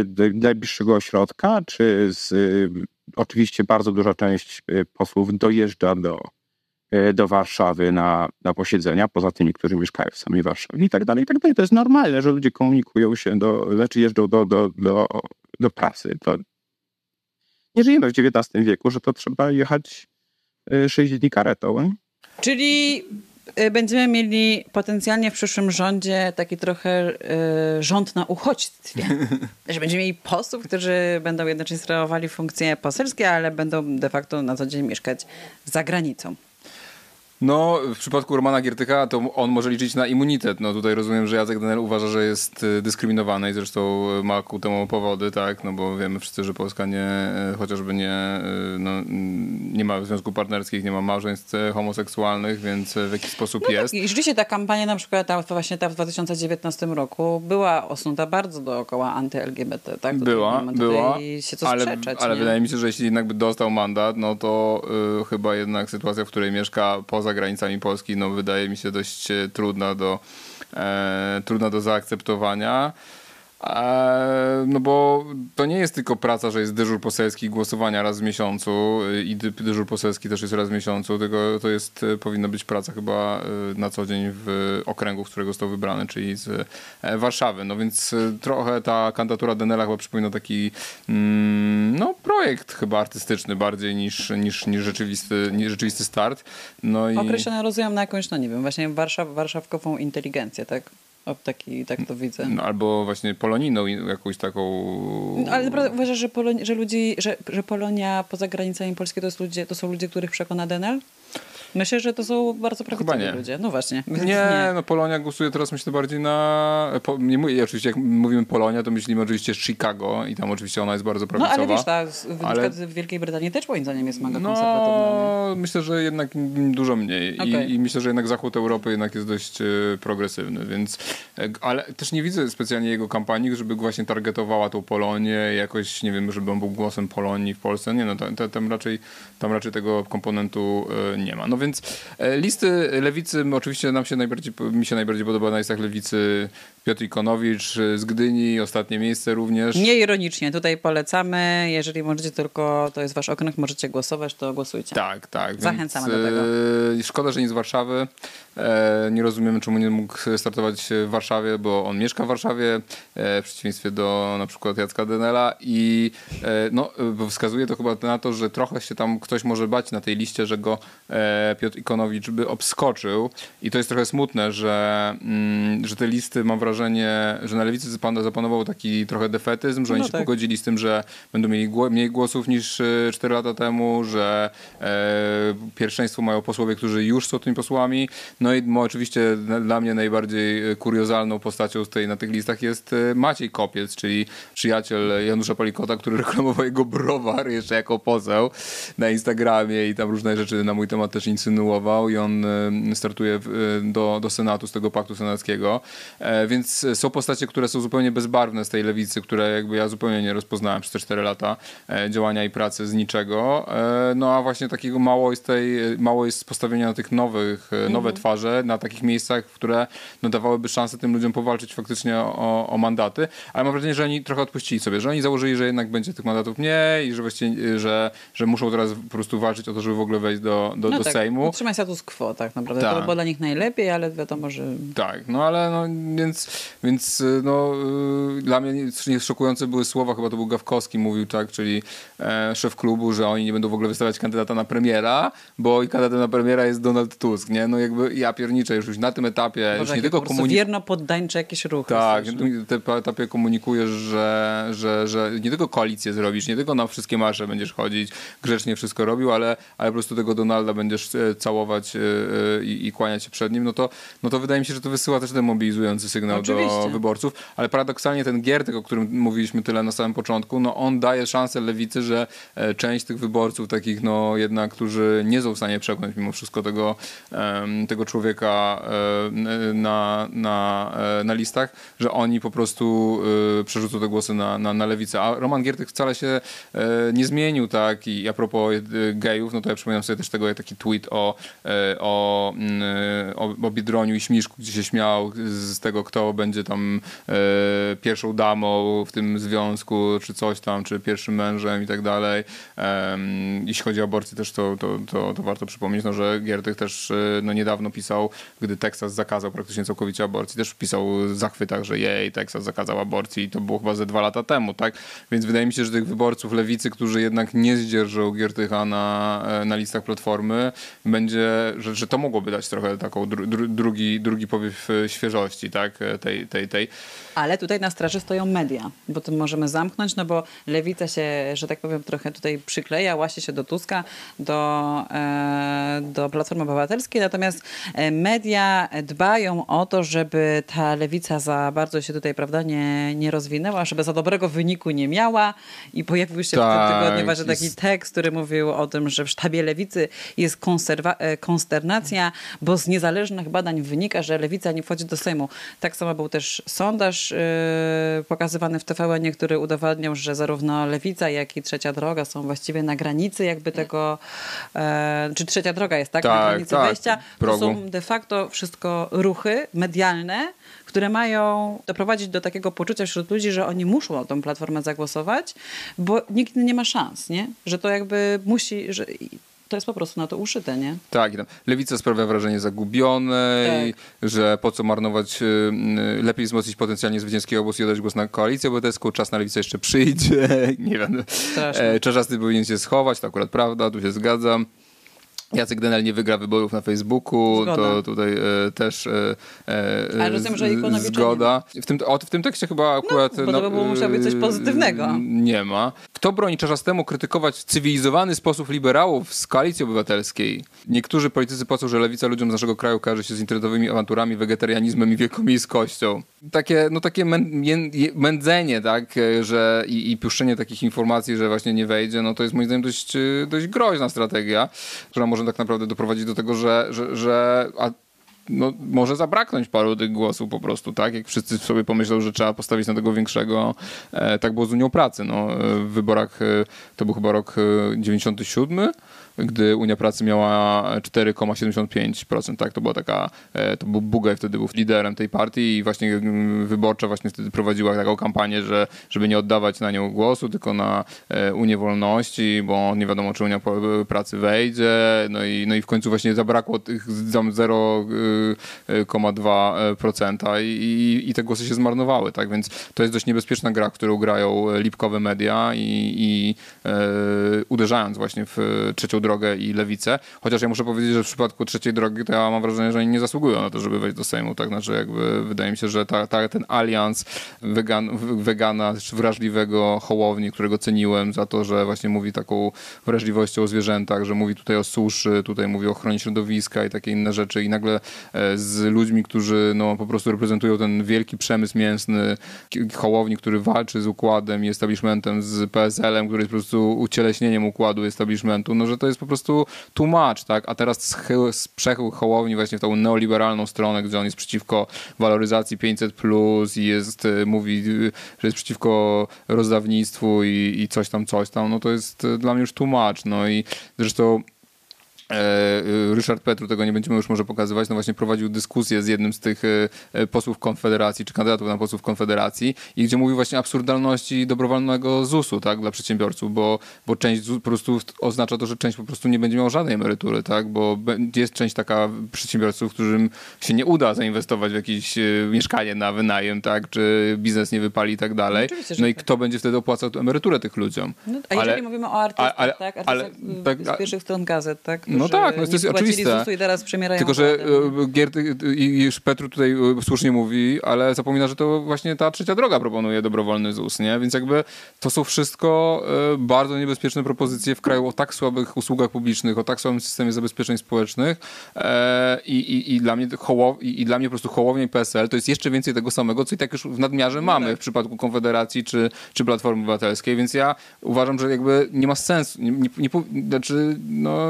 do najbliższego ośrodka, czy z, oczywiście bardzo duża część posłów dojeżdża do, do Warszawy na, na posiedzenia, poza tymi, którzy mieszkają w samej Warszawie i tak dalej, i tak dalej. To jest normalne, że ludzie komunikują się, do, znaczy jeżdżą do, do, do, do pracy. To nie żyjemy w XIX wieku, że to trzeba jechać y, 6 dni karetą. Czyli y, będziemy mieli potencjalnie w przyszłym rządzie taki trochę y, rząd na uchodźstwie. że będziemy mieli posłów, którzy będą jednocześnie sprawowali funkcje poselskie, ale będą de facto na co dzień mieszkać za granicą. No, w przypadku Romana Giertycha to on może liczyć na immunitet. No tutaj rozumiem, że Jacek Denel uważa, że jest y, dyskryminowany i zresztą y, ma ku temu powody, tak? No bo wiemy wszyscy, że Polska nie, y, chociażby nie, no, nie ma związków partnerskich, nie ma małżeństw homoseksualnych, więc w jakiś sposób No jest. tak, i rzeczywiście ta kampania na przykład ta, właśnie ta w 2019 roku była osunuta bardzo dookoła anty-LGBT, tak? Tutaj Była, była, ale, sprzeczać, ale wydaje mi się, że jeśli jednak by dostał mandat, no to chyba jednak sytuacja, w której mieszka poza granicami Polski, no wydaje mi się dość e, trudna do, e, trudna do zaakceptowania. No bo to nie jest tylko praca, że jest dyżur poselski głosowania raz w miesiącu y, i dy- dyżur poselski też jest raz w miesiącu, tylko to jest, y, powinna być praca chyba y, na co dzień w okręgu, z którego został wybrany, czyli z e, Warszawy. No więc trochę ta kandydatura Denela chyba przypomina taki mm, no, projekt chyba artystyczny bardziej niż, niż, niż, rzeczywisty, niż rzeczywisty start. No i... Rozumiem na jakąś, no nie wiem, właśnie Warszaw, warszawkową inteligencję, tak? O, taki, tak to widzę. No, albo właśnie poloniną jakąś taką... No, ale naprawdę uważasz, że, Poloni- że, ludzi, że, że Polonia poza granicami Polski to, jest ludzie, to są ludzie, których przekona Denel? Myślę, że to są bardzo prawicowi nie. ludzie. No właśnie. Nie, no Polonia głosuje teraz myślę bardziej na... Po, nie mówię, oczywiście jak mówimy Polonia, to myślimy oczywiście Chicago i tam oczywiście ona jest bardzo No prawicowa. ale wiesz, ta, w, ale- w Wielkiej Brytanii też moim zdaniem jest mega konserwatywna. nie? No, myślę, że jednak dużo mniej. Okej. I, I myślę, że jednak zachód Europy jednak jest dość e, progresywny, więc e, ale też nie widzę specjalnie jego kampanii, żeby właśnie targetowała tą Polonię jakoś, nie wiem, żeby on był głosem Polonii w Polsce. Nie no, ta- ta- tam raczej, tam raczej tego komponentu e, nie ma. No więc e, listy lewicy oczywiście nam się najbardziej, mi się najbardziej podoba na listach lewicy Piotr Ikonowicz e, z Gdyni, ostatnie miejsce również. Nie ironicznie, tutaj polecamy. Jeżeli możecie tylko, to jest wasz okręg, możecie głosować, to głosujcie. Tak, tak. Zachęcamy do tego. e, Szkoda, że nie z Warszawy. Nie rozumiemy, czemu nie mógł startować w Warszawie, bo on mieszka w Warszawie, w przeciwieństwie do na przykład Jacka Denela i no, wskazuje to chyba na to, że trochę się tam ktoś może bać na tej liście, że go Piotr Ikonowicz by obskoczył i to jest trochę smutne, że, mm, że te listy mam wrażenie, że na lewicy zapan- zapanował taki trochę defetyzm, że oni No się tak. pogodzili z tym, że będą mieli gło- mniej głosów niż 4 lata temu, że e, pierwszeństwo mają posłowie, którzy już są tymi posłami. No i mo, oczywiście dla mnie najbardziej e, kuriozalną postacią tej, na tych listach jest e, Maciej Kopiec, czyli przyjaciel Janusza Palikota, który reklamował jego browar jeszcze jako poseł na Instagramie i tam różne rzeczy na mój temat też insynuował i on e, startuje e, do, do Senatu z tego paktu senackiego. E, Więc są postacie, które są zupełnie bezbarwne z tej lewicy, które jakby ja zupełnie nie rozpoznałem przez te 4 lata działania i pracy z niczego. No a właśnie takiego mało jest, tej, mało jest postawienia na tych nowych, e, nowe Mhm. twarze, na takich miejscach, które no, dawałyby szansę tym ludziom powalczyć faktycznie o, o mandaty. Ale mam wrażenie, że oni trochę odpuścili sobie, że oni założyli, że jednak będzie tych mandatów mniej i że właściwie, że, że muszą teraz po prostu walczyć o to, żeby w ogóle wejść do, do, no do tak, Sejmu. Utrzymaj status quo tak naprawdę. Tak. To by było dla nich najlepiej, ale wiadomo, że... Tak, no ale no, więc, więc y, no, y, dla mnie nie- szokujące były słowa, chyba to był Gawkowski mówił tak, czyli e, szef klubu, że oni nie będą w ogóle wystawiać kandydata na premiera, bo i kandydatem na premiera jest Donald Tusk, nie? No jakby ja pierniczę już, już na tym etapie, już Boże, nie jakie tylko komunikuję. wierno poddańcze jakieś ruchy. Tak, na tym etapie komunikujesz, że, że, że nie tylko koalicję zrobisz, nie tylko na wszystkie marsze będziesz chodzić, grzecznie wszystko robił, ale, ale po prostu tego Donalda będziesz całować e, e, i, i kłaniać się przed nim, no to, no to wydaje mi się, że to wysyła też demobilizujący sygnał do Oczywiście. wyborców. Ale paradoksalnie ten Giertek, o którym mówiliśmy tyle na samym początku, no on daje szansę lewicy, że e, część tych wyborców, takich no jednak, którzy nie są w stanie przekonać mimo wszystko tego, tego człowieka e, na, na, e, na listach, że oni po prostu e, przerzucą te głosy na, na, na lewicę. A Roman Giertek wcale się e, nie zmienił, tak? I a propos e, gejów, no to ja przypominam sobie też tego taki tweet o, e, o, mm, o, o Biedroniu i Śmiszku, gdzie się śmiał z tego, kto będzie tam e, pierwszą damą w tym związku, czy coś tam, czy pierwszym mężem i tak dalej. Jeśli chodzi o aborcję też, to, to, to, to warto przypomnieć, no, że Giertek też e, no, niedawno pisał, gdy Teksas zakazał praktycznie całkowicie aborcji, też pisał w zachwytach, że jej, Teksas zakazał aborcji i to było chyba ze dwa lata temu, tak? Więc wydaje mi się, że tych wyborców lewicy, którzy jednak nie zdzierżą Giertycha na, na listach Platformy, będzie, że, że to mogłoby dać trochę taką dru, dru, drugi, drugi powiew e, świeżości, tak? E, Tej, tej, tej. Ale tutaj na straży stoją media, bo to możemy zamknąć, no bo lewica się, że tak powiem, trochę tutaj przykleja, łasie się do Tuska, do, e, do Platformy Obywatelskiej, natomiast e, media dbają o to, żeby ta lewica za bardzo się tutaj, prawda, nie, nie rozwinęła, żeby za dobrego wyniku nie miała. I pojawił się w Tak, tym tygodniu właśnie taki jest- tekst, który mówił o tym, że w sztabie lewicy jest e, konsternacja, bo z niezależnych badań wynika, że lewica nie wchodzi do Sejmu. Tak samo był też sondaż e, pokazywany w TVN, który udowadniał, że zarówno lewica, jak i trzecia droga są właściwie na granicy jakby tego, e, czy trzecia droga jest tak, na Tak, granicy tak, wejścia. To progu. są de facto wszystko ruchy medialne, które mają doprowadzić do takiego poczucia wśród ludzi, że oni muszą na tą platformę zagłosować, bo nikt nie ma szans, nie? Że to jakby musi, że to jest po prostu na to uszyte, nie? Tak, lewica sprawia wrażenie zagubionej, Tak. że po co marnować, y, y, lepiej wzmocnić potencjalnie zwycięski obóz i oddać głos na koalicję obywatelską, czas na lewicę jeszcze przyjdzie, nie wiem. Straszne. E, Czarzasty powinien się schować, to akurat prawda, tu się zgadzam. Jacek Denel nie wygra wyborów na Facebooku, Zgoda. to tutaj e, też e, e, Ale rozumiem, że Ikonowicza nie zgoda. W tym, o, w tym tekście chyba akurat... bo to by było- musiało być coś e, pozytywnego. Nie ma. Kto broni Czarzastemu krytykować w cywilizowany sposób liberałów z koalicji obywatelskiej? Niektórzy politycy płacą, że lewica ludziom z naszego kraju kojarzy się z internetowymi awanturami, wegetarianizmem i wielkomiejskością. Takie, no takie mędzenie, tak, e, że i, i puszczenie takich informacji, że właśnie nie wejdzie, no to jest moim zdaniem dość, e, dość groźna strategia, która może tak naprawdę doprowadzić do tego, że, że, że a no, może zabraknąć paru tych głosów po prostu, tak? Jak wszyscy sobie pomyślą, że trzeba postawić na tego większego. E, tak było z Unią Pracy. No, e, w wyborach e, to był chyba rok e, 97, gdy Unia Pracy miała 4,75%, tak? To była taka, e, to był Bugaj wtedy był liderem tej partii i właśnie mm, wyborcza właśnie wtedy prowadziła taką kampanię, że żeby nie oddawać na nią głosu, tylko na e, Unię Wolności, bo nie wiadomo, czy Unia Pracy wejdzie, no i, no i w końcu właśnie zabrakło tych tam 0,2% i, i, i te głosy się zmarnowały, tak? Więc to jest dość niebezpieczna gra, którą grają e, lipkowe media i, i e, uderzając właśnie w e, trzecią drogę i lewicę. Chociaż ja muszę powiedzieć, że w przypadku trzeciej drogi to ja mam wrażenie, że oni nie zasługują na to, żeby wejść do Sejmu, tak? Znaczy jakby wydaje mi się, że ta, ta, ten alians wegan, wegana, wrażliwego Hołowni, którego ceniłem za to, że właśnie mówi taką wrażliwością o zwierzętach, że mówi tutaj o suszy, tutaj mówi o ochronie środowiska i takie inne rzeczy i nagle e, z ludźmi, którzy no, po prostu reprezentują ten wielki przemysł mięsny, Hołowni, który walczy z układem i establishmentem, z PSL-em, który jest po prostu ucieleśnieniem układu establishmentu, no że to jest po prostu tłumacz, tak? A teraz schył, przechył Hołowni właśnie w tą neoliberalną stronę, gdzie on jest przeciwko waloryzacji 500+, plus i jest, e, mówi, e, że jest przeciwko rozdawnictwu i, i coś tam, coś tam, no to jest e, dla mnie już tłumacz, no i zresztą Ryszard Petru, tego nie będziemy już może pokazywać, no właśnie prowadził dyskusję z jednym z tych e, e, posłów Konfederacji, czy kandydatów na posłów Konfederacji i gdzie mówił właśnie o absurdalności dobrowolnego ZUS-u, tak, dla przedsiębiorców, bo, bo część po prostu oznacza to, że część po prostu nie będzie miała żadnej emerytury, tak, bo jest część taka przedsiębiorców, którym się nie uda zainwestować w jakieś e, mieszkanie na wynajem, tak, czy biznes nie wypali i tak dalej. że No i tak. kto będzie wtedy opłacał emeryturę tych ludziom? No, a jeżeli mówimy o artystach, ale- tak? ale- Artystach tak, z pierwszych stron gazet, tak? no No tak, no to jest oczywiste. ZUS-u i teraz przemierają Tylko, że e, Gierty i już Petru tutaj e, słusznie mówi, ale zapomina, że to właśnie ta trzecia droga proponuje dobrowolny ZUS, nie? Więc jakby to są wszystko e, bardzo niebezpieczne propozycje w kraju o tak słabych usługach publicznych, o tak słabym systemie zabezpieczeń społecznych e, i, i, i, dla mnie hołow, i, i dla mnie po prostu Hołownia i PSL to jest jeszcze więcej tego samego, co i tak już w nadmiarze mamy w przypadku Konfederacji czy, czy Platformy Obywatelskiej, więc ja uważam, że jakby nie ma sensu, nie, nie, nie, znaczy no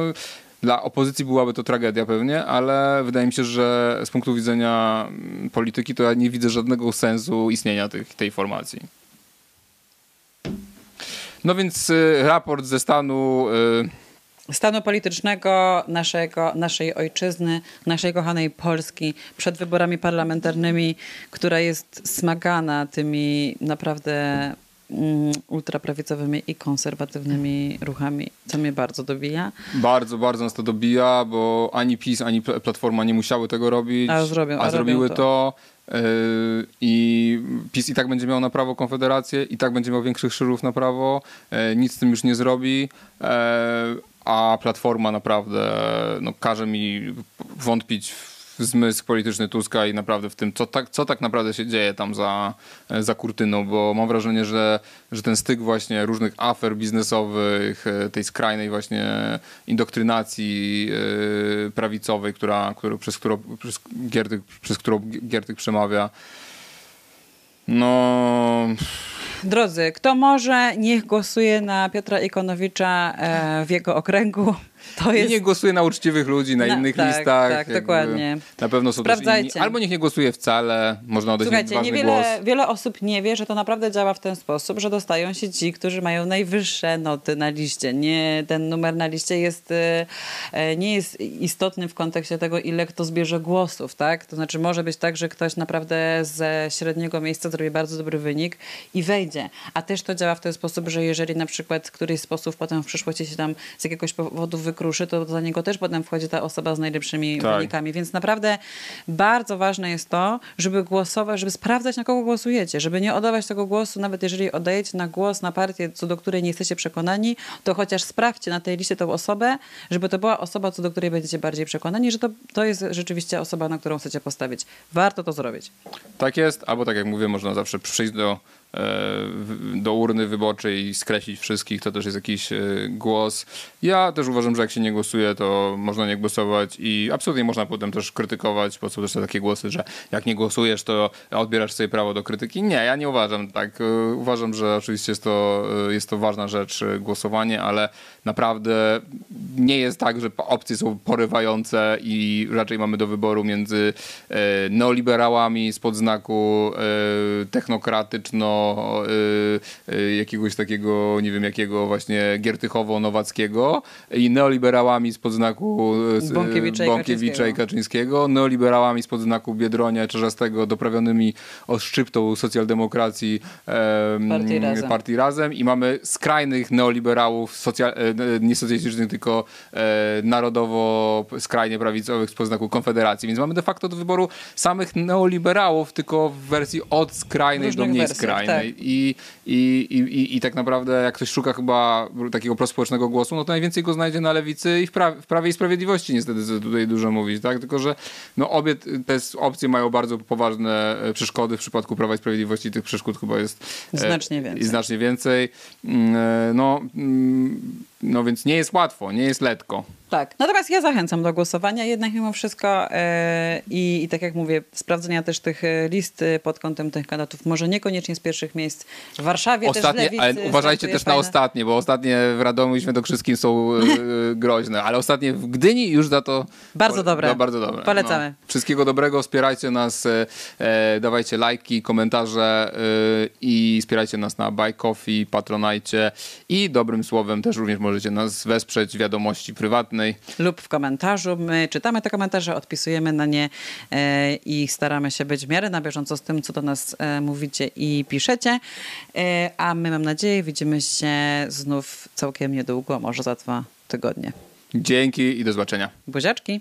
dla opozycji byłaby to tragedia pewnie, ale wydaje mi się, że z punktu widzenia mm, polityki to ja nie widzę żadnego sensu istnienia tych, tej formacji. No więc y, raport ze stanu y, stanu politycznego naszego, naszej ojczyzny, naszej kochanej Polski przed wyborami parlamentarnymi, która jest smagana tymi naprawdę ultraprawicowymi i konserwatywnymi ruchami, co mnie bardzo dobija. bardzo, bardzo nas to dobija, bo ani PiS, ani Pl- Platforma nie musiały tego robić, A zrobią- a zrobiły robią to. y, I PiS i tak będzie miał na prawo Konfederację, i tak będzie miał większych szyrów na prawo, y, nic z tym już nie zrobi. y, A Platforma naprawdę no, każe mi wątpić w zmysł polityczny Tuska i naprawdę w tym, co tak, co tak naprawdę się dzieje tam za, za kurtyną, bo mam wrażenie, że, że ten styk właśnie różnych afer biznesowych, e, tej skrajnej właśnie indoktrynacji e, prawicowej, która, która, przez, którą, przez, przez którą Giertyk przemawia, no... Drodzy, kto może, niech głosuje na Piotra Ikonowicza e, w jego okręgu. To I jest... niech głosuje na uczciwych ludzi, na, innych tak, listach. tak, dokładnie. Na pewno są też inni. Sprawdzajcie. Albo niech nie głosuje wcale, można oddać Słuchajcie, ważny niewiele, głos. wiele osób nie wie, że to naprawdę działa w ten sposób, że dostają się ci, którzy mają najwyższe noty na liście. Nie, ten numer na liście jest, e, e, nie jest istotny w kontekście tego, ile kto zbierze głosów, tak? To znaczy może być tak, że ktoś naprawdę ze średniego miejsca zrobi bardzo dobry wynik i wejdzie. A też to działa w ten sposób, że jeżeli na przykład któryś z posłów potem w przyszłości się tam z jakiegoś powodu wykruszy, to za niego też potem wchodzi ta osoba z najlepszymi Tak. wynikami. Więc naprawdę bardzo ważne jest to, żeby głosować, żeby sprawdzać, na kogo głosujecie, żeby nie oddawać tego głosu, nawet jeżeli oddajecie na głos na partię, co do której nie jesteście przekonani, to chociaż sprawdźcie na tej liście tą osobę, żeby to była osoba, co do której będziecie bardziej przekonani, że to, to jest rzeczywiście osoba, na którą chcecie postawić. Warto to zrobić. Tak jest, albo tak jak mówię, można zawsze przyjść do, do urny wyborczej i skreślić wszystkich, to też jest jakiś e, głos. Ja też uważam, że jak się nie głosuje, to można nie głosować i absolutnie można potem też krytykować, bo są też takie głosy, że jak nie głosujesz, to odbierasz sobie prawo do krytyki. Nie, ja nie uważam tak. E, Uważam, że oczywiście jest to, e, jest to ważna rzecz, głosowanie, ale naprawdę nie jest tak, że opcje są porywające i raczej mamy do wyboru między neoliberałami spod znaku technokratyczno e, e, jakiegoś takiego, nie wiem jakiego właśnie Giertychowo-Nowackiego i neoliberałami spod znaku e, s- Bąkiewicza i Bąkiewicza i Kaczyńskiego, neoliberałami spod znaku Biedronia Czerzastego doprawionymi oszczyptą socjaldemokracji em, Partii Razem. partii Razem i mamy skrajnych neoliberałów, socjal, e, e, nie socjalistycznych, tylko e, narodowo skrajnie prawicowych z poznaku Konfederacji. Więc mamy de facto do wyboru samych neoliberałów, tylko w wersji od skrajnej do mniej wersjach, skrajnej. Tak. I, i, i, i, I tak naprawdę jak ktoś szuka chyba takiego prospołecznego głosu, no to najwięcej go znajdzie na lewicy i w, pra, w Prawie i Sprawiedliwości niestety, co tutaj dużo mówić, tak? Tylko, że no obie te opcje mają bardzo poważne e, przeszkody. W przypadku Prawa i Sprawiedliwości tych przeszkód chyba jest e, Znacznie więcej. I znacznie więcej. Mm, e, No, mm, no więc nie jest łatwo, nie jest letko. Tak. Natomiast ja zachęcam do głosowania jednak mimo wszystko e, i, tak jak mówię, sprawdzenia też tych e, list e, pod kątem tych kandydatów. Może niekoniecznie z pierwszych miejsc w Warszawie Ostatnie, też z ale lewicy uważajcie też na fajne- ostatnie, bo ostatnie w Radomiu i Świętokrzyskim są e, groźne, ale ostatnie w Gdyni już za to... Bardzo dobre. No, bardzo dobre. Polecamy. No. Wszystkiego dobrego, wspierajcie nas, e, dawajcie lajki, komentarze e, i wspierajcie nas na Buy Coffee, Patronajcie i dobrym słowem też również możecie nas wesprzeć w wiadomości prywatnej. lub w komentarzu. My czytamy te komentarze, odpisujemy na nie e, i staramy się być w miarę na bieżąco z tym, co do nas e, mówicie i piszecie. E, a my, mam nadzieję, widzimy się znów całkiem niedługo, może za dwa tygodnie. Dzięki i do zobaczenia. Buziaczki.